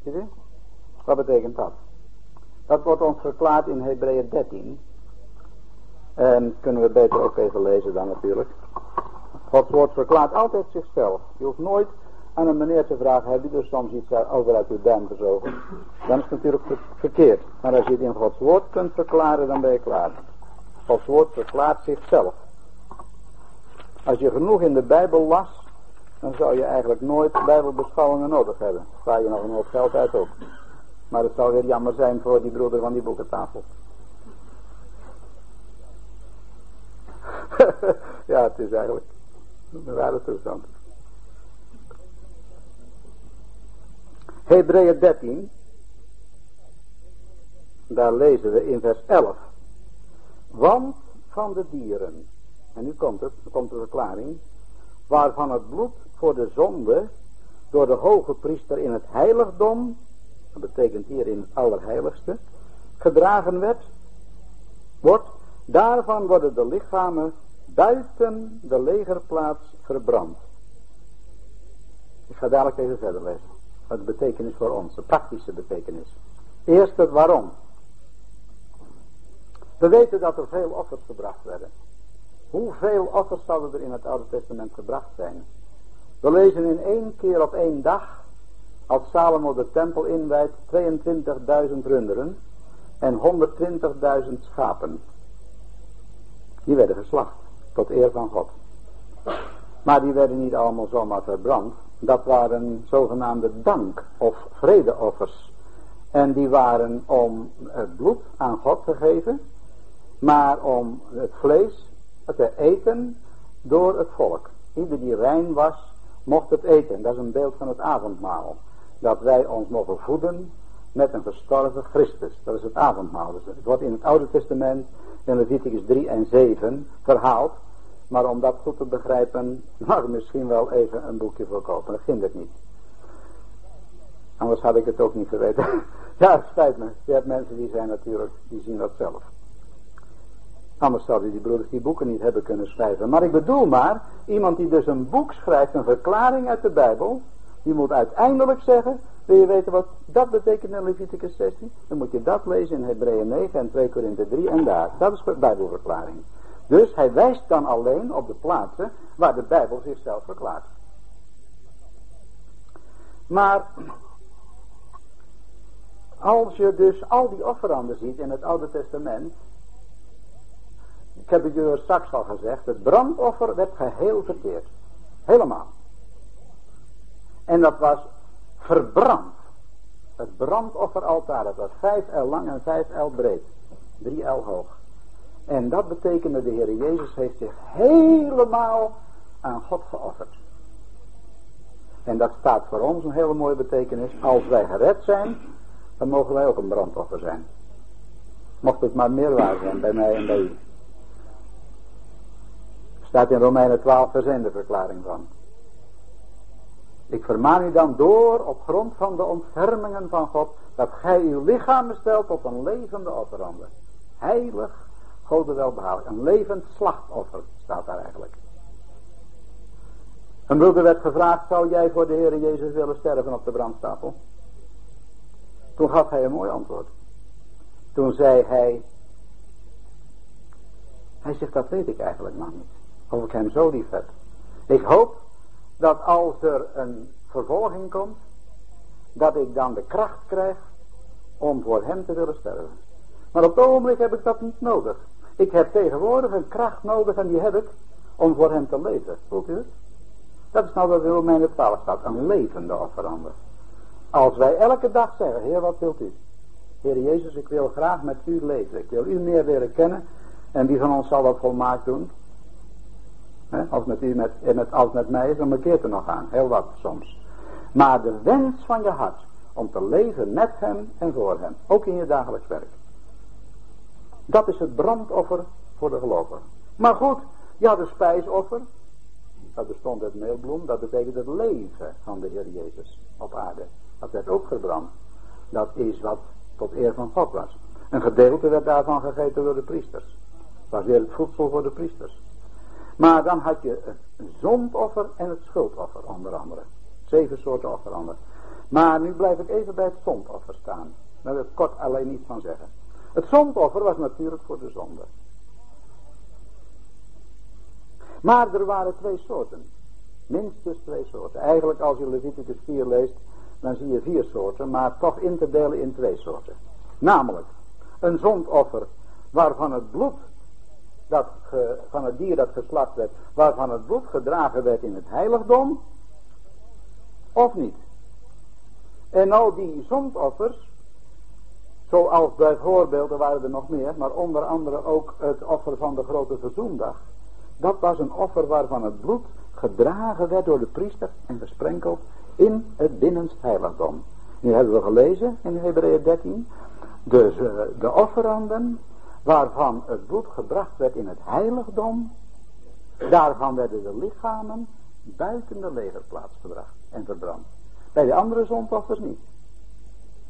Zie je? Wat betekent dat? Dat wordt ons verklaard in Hebreeën 13. En kunnen we beter ook even lezen dan natuurlijk. Gods woord verklaart altijd zichzelf. Je hoeft nooit aan een meneer te vragen, heb je er soms iets over uit uw duim gezogen? Dan is het natuurlijk verkeerd. Maar als je het in Gods woord kunt verklaren, dan ben je klaar. Gods woord verklaart zichzelf. Als je genoeg in de Bijbel las, dan zou je eigenlijk nooit Bijbelbeschouwingen nodig hebben. Sta je nog een hoop geld uit ook. Maar het zou weer jammer zijn voor die broeder van die boekentafel. [LAUGHS] ja, het is eigenlijk rare toestand. Hebreeën 13, daar lezen we in vers 11. Want van de dieren en nu komt het, nu komt de verklaring. Waarvan het bloed voor de zonde door de hoge priester in het heiligdom, dat betekent hier in het allerheiligste, gedragen werd, wordt, daarvan worden de lichamen buiten de legerplaats verbrand. Ik ga dadelijk even verder lezen. Wat de betekenis voor ons, de praktische betekenis. Eerst het waarom. We weten dat er veel offers gebracht werden. Hoeveel offers zouden er in het Oude Testament gebracht zijn? We lezen in één keer op één dag, als Salomo de tempel inwijdt, 22.000 runderen en 120.000 schapen. Die werden geslacht, tot eer van God. Maar die werden niet allemaal zomaar verbrand. Dat waren zogenaamde dank- of vredeoffers. En die waren om het bloed aan God te geven, maar om het vlees te eten door het volk. Ieder die rein was, mocht het eten. Dat is een beeld van het avondmaal. Dat wij ons mogen voeden met een gestorven Christus. Dat is het avondmaal. Dus het wordt in het Oude Testament, in Leviticus 3 en 7, verhaald. Maar om dat goed te begrijpen, mag misschien wel even een boekje voor kopen. Dat ging het niet. Anders had ik het ook niet geweten. [LAUGHS] ja, het spijt me. Je hebt mensen die zijn natuurlijk, die zien dat zelf. Anders zouden die broeders die boeken niet hebben kunnen schrijven. Maar ik bedoel maar, iemand die dus een boek schrijft, een verklaring uit de Bijbel, die moet uiteindelijk zeggen, wil je weten wat dat betekent in Leviticus 16? Dan moet je dat lezen in Hebreeën 9 en 2 Korinthe 3 en daar. Dat is de Bijbelverklaring. Dus hij wijst dan alleen op de plaatsen waar de Bijbel zichzelf verklaart. Maar als je dus al die offeranden ziet in het Oude Testament, ik heb het jullie straks al gezegd, het brandoffer werd geheel verkeerd. Helemaal. En dat was verbrand. Het brandofferaltaar, dat was vijf el lang en vijf el breed. Drie el hoog. En dat betekende de Heer Jezus heeft zich helemaal aan God geofferd. En dat staat voor ons een hele mooie betekenis. Als wij gered zijn, dan mogen wij ook een brandoffer zijn. Mocht het maar meer waar zijn bij mij en bij u. Staat in Romeinen 12 vers de verklaring van. Ik vermaan u dan door op grond van de ontfermingen van God dat gij uw lichaam stelt tot een levende offerande. Heilig, God. Een levend slachtoffer staat daar eigenlijk. Een broeder werd gevraagd, zou jij voor de Heer Jezus willen sterven op de brandstapel? Toen gaf hij een mooi antwoord. Toen zei hij, hij zegt dat weet ik eigenlijk nog niet. Of ik hem zo lief heb. Ik hoop dat als er een vervolging komt, dat ik dan de kracht krijg om voor hem te willen sterven. Maar op het ogenblik heb ik dat niet nodig. Ik heb tegenwoordig een kracht nodig en die heb ik om voor hem te leven. Voelt u het? Dat is nou wat in Romeinen 12 staat. Een levende offerander. Als wij elke dag zeggen, Heer wat wilt u? Heer Jezus, ik wil graag met u leven. Ik wil u meer leren kennen. En wie van ons zal dat volmaakt doen? Als, met u, met, met, als met mij is, dan markeert er nog aan. Heel wat soms. Maar de wens van je hart om te leven met hem en voor hem. Ook in je dagelijks werk. Dat is het brandoffer voor de gelovigen. Maar goed, ja, de spijsoffer. Dat bestond uit meelbloem. Dat betekent het leven van de Heer Jezus op aarde. Dat werd ook verbrand. Dat is wat tot eer van God was. Een gedeelte werd daarvan gegeten door de priesters. Dat was weer het voedsel voor de priesters. Maar dan had je het zondoffer en het schuldoffer onder andere. Zeven soorten offeranden. Maar nu blijf ik even bij het zondoffer staan. Daar wil ik kort alleen niet van zeggen. Het zondoffer was natuurlijk voor de zonde. Maar er waren twee soorten. Minstens twee soorten. Eigenlijk als je Leviticus 4 leest, dan zie je vier soorten, maar toch in te delen in twee soorten. Namelijk, een zondoffer waarvan het bloed dat van het dier dat geslacht werd, waarvan het bloed gedragen werd in het heiligdom, of niet. En al die zondoffers, zoals bijvoorbeeld, er waren er nog meer, maar onder andere ook het offer van de grote verzoendag. Dat was een offer waarvan het bloed gedragen werd door de priester en gesprenkeld in het binnenst heiligdom. Nu hebben we gelezen in Hebreeën 13, dus uh, de offeranden waarvan het bloed gebracht werd in het heiligdom, daarvan werden de lichamen buiten de legerplaats gebracht en verbrand. Bij de andere zondoffers niet.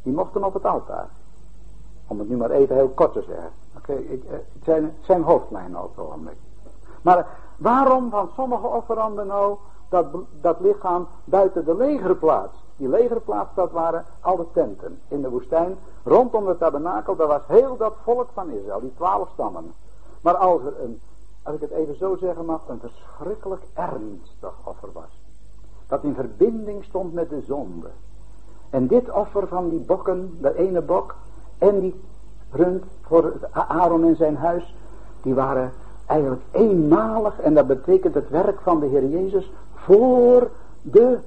Die mochten op het altaar. Om het nu maar even heel kort te zeggen. Oké, okay, het, zijn, zijn hoofdlijnen op het ogenblik. Maar waarom van sommige offeranden nou dat, dat lichaam buiten de legerplaats? Die legerplaats, dat waren alle tenten in de woestijn. Rondom de tabernakel, daar was heel dat volk van Israël, die twaalf stammen. Maar als er een, als ik het even zo zeggen mag, een verschrikkelijk ernstig offer was. Dat in verbinding stond met de zonde. En dit offer van die bokken, de ene bok en die rund voor Aaron en zijn huis, die waren eigenlijk eenmalig en dat betekent het werk van de Heer Jezus voor de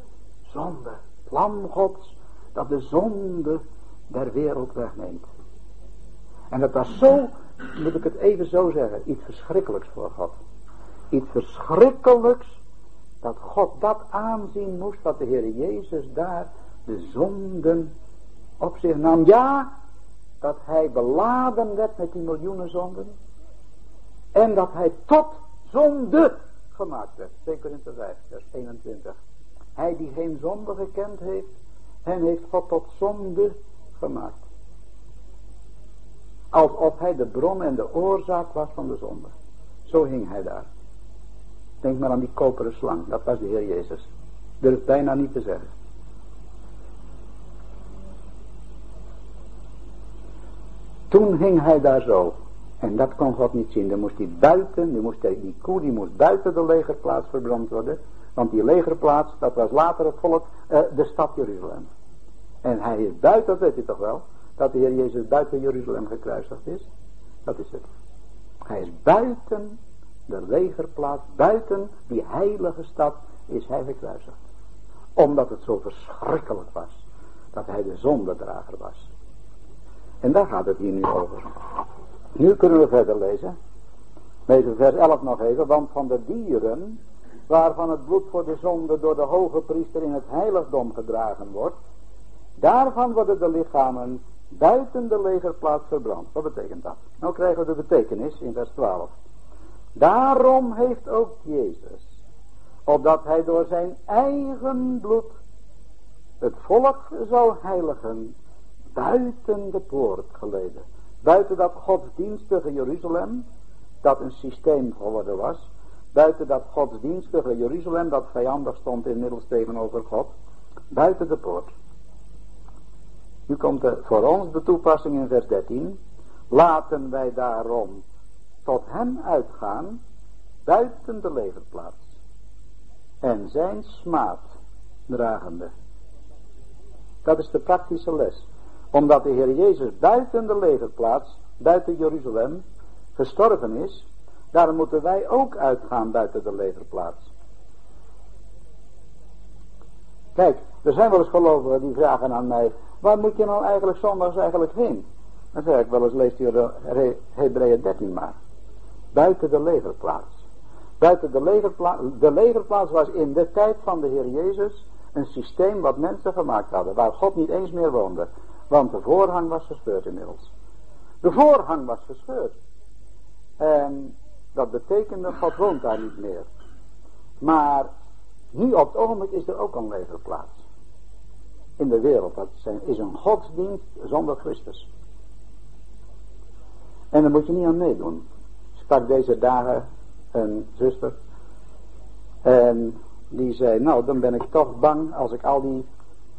zonde. Lam Gods dat de zonde der wereld wegneemt. En dat was zo, moet ik het even zo zeggen, iets verschrikkelijks voor God. Iets verschrikkelijks dat God dat aanzien moest dat de Heer Jezus daar de zonden op zich nam. Ja, dat hij beladen werd met die miljoenen zonden. En dat hij tot zonde gemaakt werd. 2 Korinther 5, vers 21. Hij die geen zonde gekend heeft, en heeft God tot zonde gemaakt. Alsof hij de bron en de oorzaak was van de zonde. Zo hing hij daar. Denk maar aan die koperen slang, dat was de Heer Jezus. Durf bijna niet te zeggen. Toen hing hij daar zo. En dat kon God niet zien. Dan moest hij buiten, dan moest hij, die koe die moest buiten de legerplaats verbrand worden. Want die legerplaats, dat was later het volk, uh, de stad Jeruzalem. En hij is buiten, dat weet je toch wel, dat de Heer Jezus buiten Jeruzalem gekruisigd is. Dat is het. Hij is buiten de legerplaats, buiten die heilige stad is hij gekruisigd. Omdat het zo verschrikkelijk was. Dat hij de zondedrager was. En daar gaat het hier nu over. Nu kunnen we verder lezen. Lezen vers 11 nog even. Want van de dieren waarvan het bloed voor de zonde door de hoge priester in het heiligdom gedragen wordt. Daarvan worden de lichamen buiten de legerplaats verbrand. Wat betekent dat? Nou krijgen we de betekenis in vers 12. Daarom heeft ook Jezus, opdat hij door zijn eigen bloed het volk zou heiligen, buiten de poort geleden. Buiten dat godsdienstige Jeruzalem, dat een systeem geworden was. Buiten dat godsdienstige Jeruzalem, dat vijandig stond inmiddels tegenover God. Buiten de poort. Nu komt voor ons de toepassing in vers 13. Laten wij daarom tot hem uitgaan, buiten de leverplaats. En zijn smaad dragende. Dat is de praktische les omdat de Heer Jezus buiten de legerplaats, buiten Jeruzalem, gestorven is, daarom moeten wij ook uitgaan buiten de legerplaats. Kijk, er zijn wel eens gelovigen die vragen aan mij, waar moet je nou eigenlijk zondags eigenlijk heen? Dan zeg ik wel eens, leest u Hebreeën 13 maar. Buiten de legerplaats. Buiten de legerplaats, de legerplaats was in de tijd van de Heer Jezus een systeem wat mensen gemaakt hadden, waar God niet eens meer woonde. Want de voorhang was gescheurd inmiddels. De voorhang was gescheurd. En dat betekende, God woont daar niet meer. Maar nu op het ogenblik is er ook een legerplaats. In de wereld. Dat is een godsdienst zonder Christus. En daar moet je niet aan meedoen. Sprak deze dagen een zuster. En die zei, nou dan ben ik toch bang als ik al die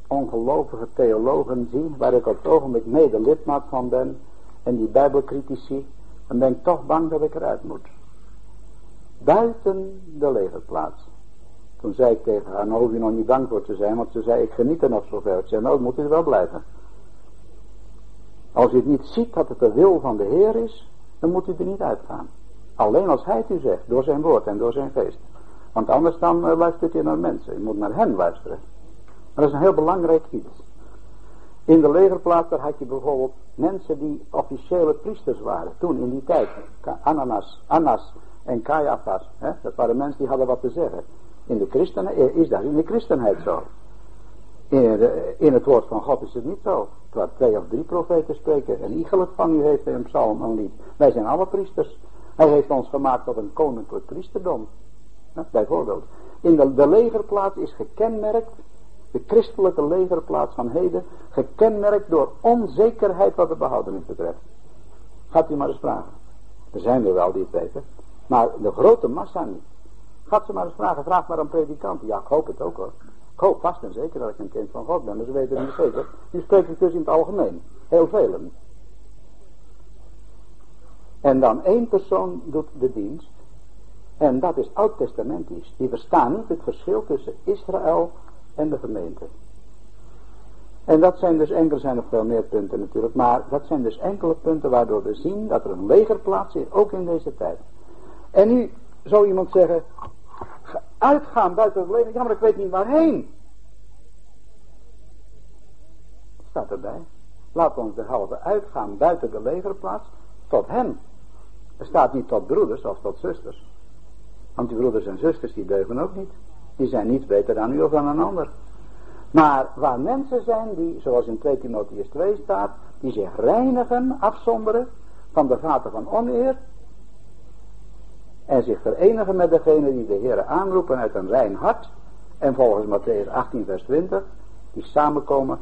ongelovige theologen zie, waar ik op het ogenblik mede lidmaat van ben, en die bijbelcritici, dan ben ik toch bang dat ik eruit moet. Buiten de legerplaats. Toen zei ik tegen haar, nou je nog niet bang voor te zijn, want ze zei, ik geniet er nog zover. Ik zei, nou moet u wel blijven. Als u het niet ziet dat het de wil van de Heer is, dan moet u er niet uitgaan. Alleen als Hij het u zegt, door zijn woord en door zijn geest. Want anders dan uh, luistert u naar mensen. U moet naar hen luisteren. Dat is een heel belangrijk iets. In de legerplaats daar had je bijvoorbeeld mensen die officiële priesters waren. Toen in die tijd. Ananas, Annas en Caiaphas. Hè? Dat waren mensen die hadden wat te zeggen. In de christenen eh, is dat in de christenheid zo. In, de, in, het woord van God is het niet zo. Terwijl twee of drie profeten spreken. En iegelijk van u heeft een psalm een lied. Wij zijn alle priesters. Hij heeft ons gemaakt tot een koninklijk priesterdom. bijvoorbeeld. In de, legerplaats is gekenmerkt de christelijke legerplaats van heden, gekenmerkt door onzekerheid wat de behoudenis betreft. Gaat u maar eens vragen. Er zijn er wel die het weten. Maar de grote massa niet. Gaat ze maar eens vragen, vraag maar aan predikanten. Ja, ik hoop het ook hoor. Ik hoop vast en zeker dat ik een kind van God ben, maar ze weten het niet zeker. Nu spreek ik dus in het algemeen. Heel velen. En dan één persoon doet de dienst. En dat is oud-testamentisch. Die verstaan niet het verschil tussen Israël en de gemeente. En dat zijn dus enkele, zijn nog veel meer punten natuurlijk, maar dat zijn dus enkele punten waardoor we zien dat er een legerplaats is, ook in deze tijd. En nu zou iemand zeggen, uitgaan buiten het leger, ja maar ik weet niet waarheen. Staat erbij. Laat ons de halve uitgaan buiten de legerplaats tot hem. Er staat niet tot broeders of tot zusters. Want die broeders en zusters die deugen ook niet. Die zijn niet beter dan u of dan een ander. Maar waar mensen zijn die, zoals in 2 Timotheus 2 staat, die zich reinigen, afzonderen van de gaten van oneer. En zich verenigen met degene die de Heer aanroepen uit een rein hart. En volgens Matthäus 18 vers 20, die samenkomen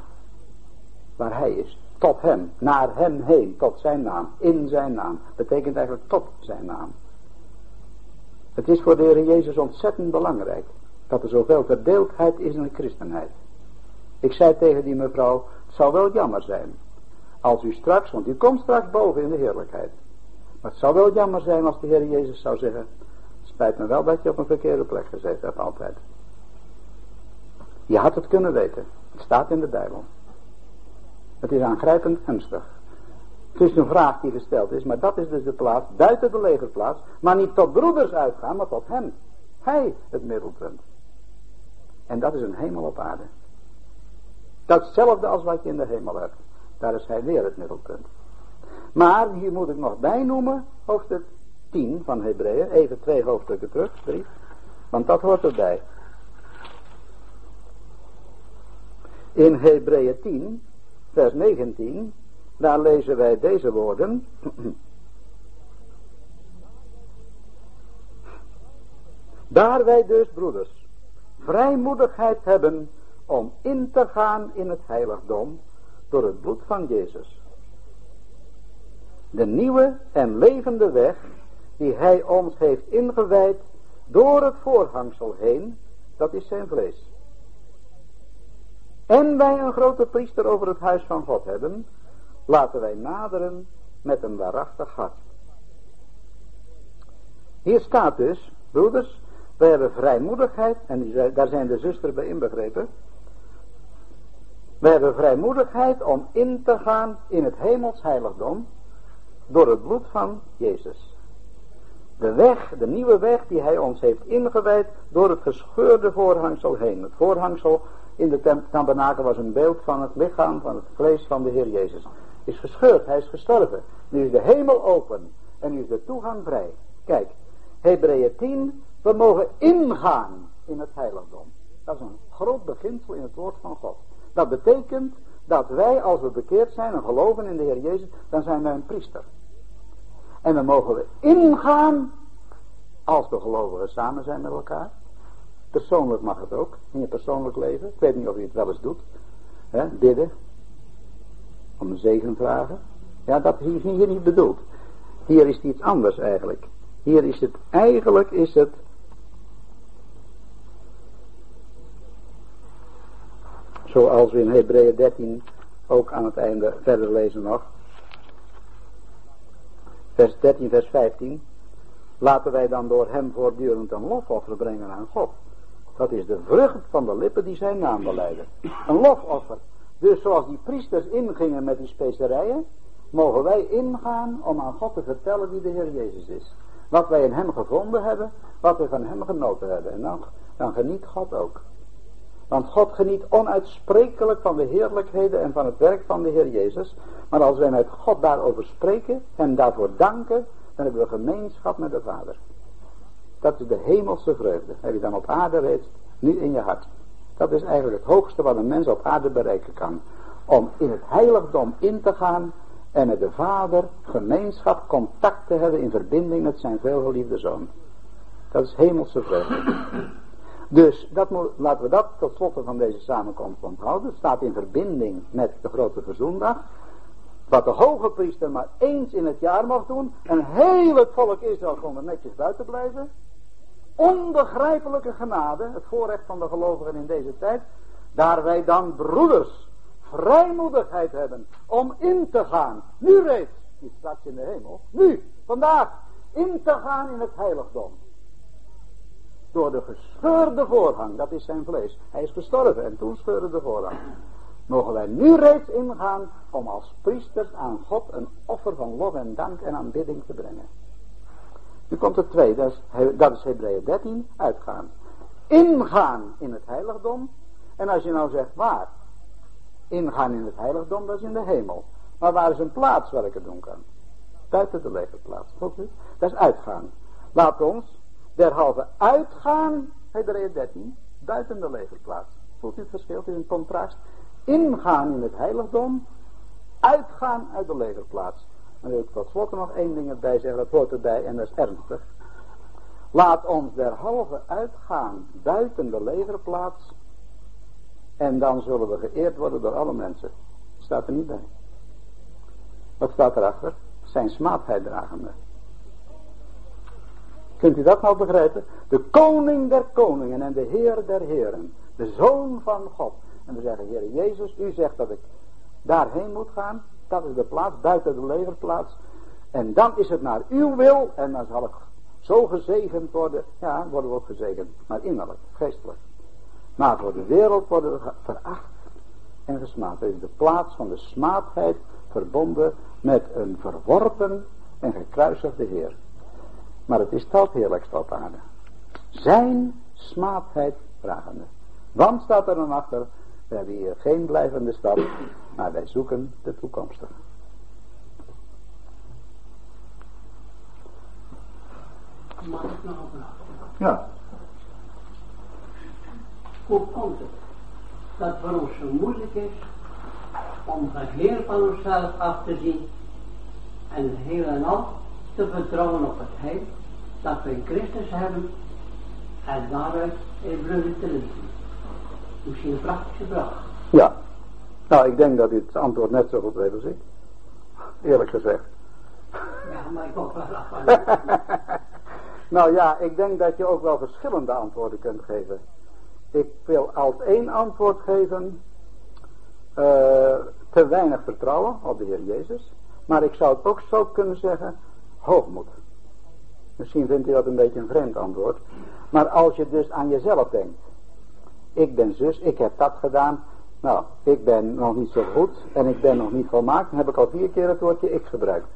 waar hij is. Tot hem, naar hem heen, tot zijn naam, in zijn naam. Betekent eigenlijk tot zijn naam. Het is voor de Heer Jezus ontzettend belangrijk dat er zoveel verdeeldheid is in de christenheid. Ik zei tegen die mevrouw, het zou wel jammer zijn als u straks, want u komt straks boven in de heerlijkheid. Maar het zou wel jammer zijn als de Heer Jezus zou zeggen, spijt me wel dat je op een verkeerde plek gezeten hebt altijd. Je had het kunnen weten. Het staat in de Bijbel. Het is aangrijpend gunstig. Het is een vraag die gesteld is, maar dat is dus de plaats, buiten de legerplaats, maar niet tot broeders uitgaan, maar tot hem. Hij het middelpunt. En dat is een hemel op aarde. Datzelfde als wat je in de hemel hebt. Daar is hij weer het middelpunt. Maar hier moet ik nog bijnoemen, hoofdstuk 10 van Hebreeën. Even twee hoofdstukken terug, drie. Want dat hoort erbij. In Hebreeën 10, vers 19, daar lezen wij deze woorden. [CLEARS THROAT] Daar wij dus, broeders, vrijmoedigheid hebben om in te gaan in het heiligdom door het bloed van Jezus. De nieuwe en levende weg die hij ons heeft ingewijd door het voorhangsel heen, dat is zijn vlees. En wij een grote priester over het huis van God hebben, laten wij naderen met een waarachtig hart. Hier staat dus, broeders, wij hebben vrijmoedigheid, en daar zijn de zusters bij inbegrepen, we hebben vrijmoedigheid om in te gaan in het hemels heiligdom door het bloed van Jezus. De weg, de nieuwe weg die hij ons heeft ingewijd door het gescheurde voorhangsel heen. Het voorhangsel in de tabernakel was een beeld van het lichaam, van het vlees van de Heer Jezus. Is gescheurd, hij is gestorven. Nu is de hemel open en nu is de toegang vrij. Kijk, Hebreeën 10, we mogen ingaan in het heiligdom. Dat is een groot beginsel in het woord van God. Dat betekent dat wij als we bekeerd zijn en geloven in de Heer Jezus, dan zijn wij een priester. En dan mogen we ingaan als de gelovigen samen zijn met elkaar. Persoonlijk mag het ook, in je persoonlijk leven. Ik weet niet of je het wel eens doet. Hè, bidden. Om een zegen vragen. Ja, dat is hier niet bedoeld. Hier is het iets anders eigenlijk. Hier is het, eigenlijk is het Zoals we in Hebreeën 13 ook aan het einde verder lezen nog. Vers 13, vers 15. Laten wij dan door hem voortdurend een lofoffer brengen aan God. Dat is de vrucht van de lippen die zijn naam beleiden. Een lofoffer. Dus zoals die priesters ingingen met die specerijen, mogen wij ingaan om aan God te vertellen wie de Heer Jezus is. Wat wij in hem gevonden hebben, wat we van hem genoten hebben. En dan, dan geniet God ook. Want God geniet onuitsprekelijk van de heerlijkheden en van het werk van de Heer Jezus. Maar als wij met God daarover spreken en daarvoor danken, dan hebben we gemeenschap met de Vader. Dat is de hemelse vreugde. Heb je dan op aarde reeds, nu in je hart. Dat is eigenlijk het hoogste wat een mens op aarde bereiken kan. Om in het heiligdom in te gaan en met de Vader gemeenschap, contact te hebben in verbinding met zijn veelgeliefde Zoon. Dat is hemelse vreugde. Dus dat laten we dat tot slot van deze samenkomst onthouden. Het staat in verbinding met de grote verzoendag. Wat de hoge priester maar eens in het jaar mag doen. En heel het volk Israël kon er netjes buiten blijven. Onbegrijpelijke genade, het voorrecht van de gelovigen in deze tijd. Daar wij dan broeders vrijmoedigheid hebben om in te gaan. Nu reeds, niet straks in de hemel. Nu, vandaag, in te gaan in het heiligdom. Door de gescheurde voorhang, dat is zijn vlees. Hij is gestorven en toen scheurde de voorhang. Mogen wij nu reeds ingaan om als priesters aan God een offer van lof en dank en aanbidding te brengen. Nu komt het tweede, dat is, Hebreeën 13, uitgaan. Ingaan in het heiligdom. En als je nou zegt waar, ingaan in het heiligdom, dat is in de hemel. Maar waar is een plaats waar ik het doen kan? Buiten de legerplaats. Dat is uitgaan. Laat ons derhalve uitgaan, Hebreeën 13, buiten de legerplaats. Voelt u het verschil? Het is een contrast. Ingaan in het heiligdom, uitgaan uit de legerplaats. Dan wil ik tot slot nog één ding erbij zeggen, dat hoort erbij en dat is ernstig. Laat ons derhalve uitgaan buiten de legerplaats en dan zullen we geëerd worden door alle mensen. Staat er niet bij. Wat staat erachter? Zijn smaadheid dragende. Kunt u dat nou begrijpen? De koning der koningen en de heer der heren. De zoon van God. En we zeggen, Heer Jezus, u zegt dat ik daarheen moet gaan. Dat is de plaats, buiten de legerplaats. En dan is het naar uw wil. En dan zal ik zo gezegend worden. Ja, worden we ook gezegend. Maar innerlijk, geestelijk. Maar voor de wereld worden we veracht en gesmaad. Dat is de plaats van de smaadheid verbonden met een verworpen en gekruisigde Heer. Maar het is dat heerlijkst op aarde. Zijn smaadheid vragende. Want staat er dan achter, we hebben hier geen blijvende stad, maar wij zoeken de toekomstige. Mag ik nog een Ja. Hoe komt het dat het voor ons zo moeilijk is om geheel van onszelf af te zien en heel en al te vertrouwen op het heil dat we in Christus hebben en daaruit in vruchten te leven. Misschien een praktische vraag. Ja. Nou, ik denk dat u het antwoord net zo goed weet als ik. Eerlijk gezegd. Ja, maar ik ook wel af [LAUGHS] Nou ja, ik denk dat je ook wel verschillende antwoorden kunt geven. Ik wil als één antwoord geven, uh, te weinig vertrouwen op de Heer Jezus. Maar ik zou het ook zo kunnen zeggen, hoogmoed. Misschien vindt u dat een beetje een vreemd antwoord. Maar als je dus aan jezelf denkt. Ik ben zus, ik heb dat gedaan. Nou, ik ben nog niet zo goed en ik ben nog niet volmaakt. Dan heb ik al vier keer het woordje ik gebruikt.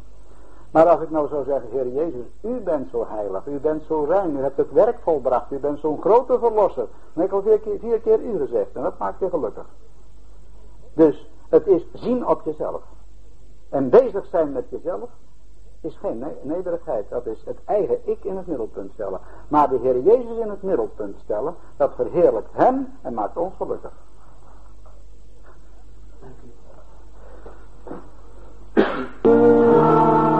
Maar als ik nou zou zeggen, Heer Jezus, u bent zo heilig, u bent zo rein, u hebt het werk volbracht, u bent zo'n grote verlosser. Dan heb ik al vier keer, vier keer u gezegd en dat maakt je gelukkig. Dus het is zien op jezelf. En bezig zijn met jezelf is geen nederigheid. Dat is het eigen ik in het middelpunt stellen. Maar de Heer Jezus in het middelpunt stellen, dat verheerlijkt Hem en maakt ons gelukkig. Dank u.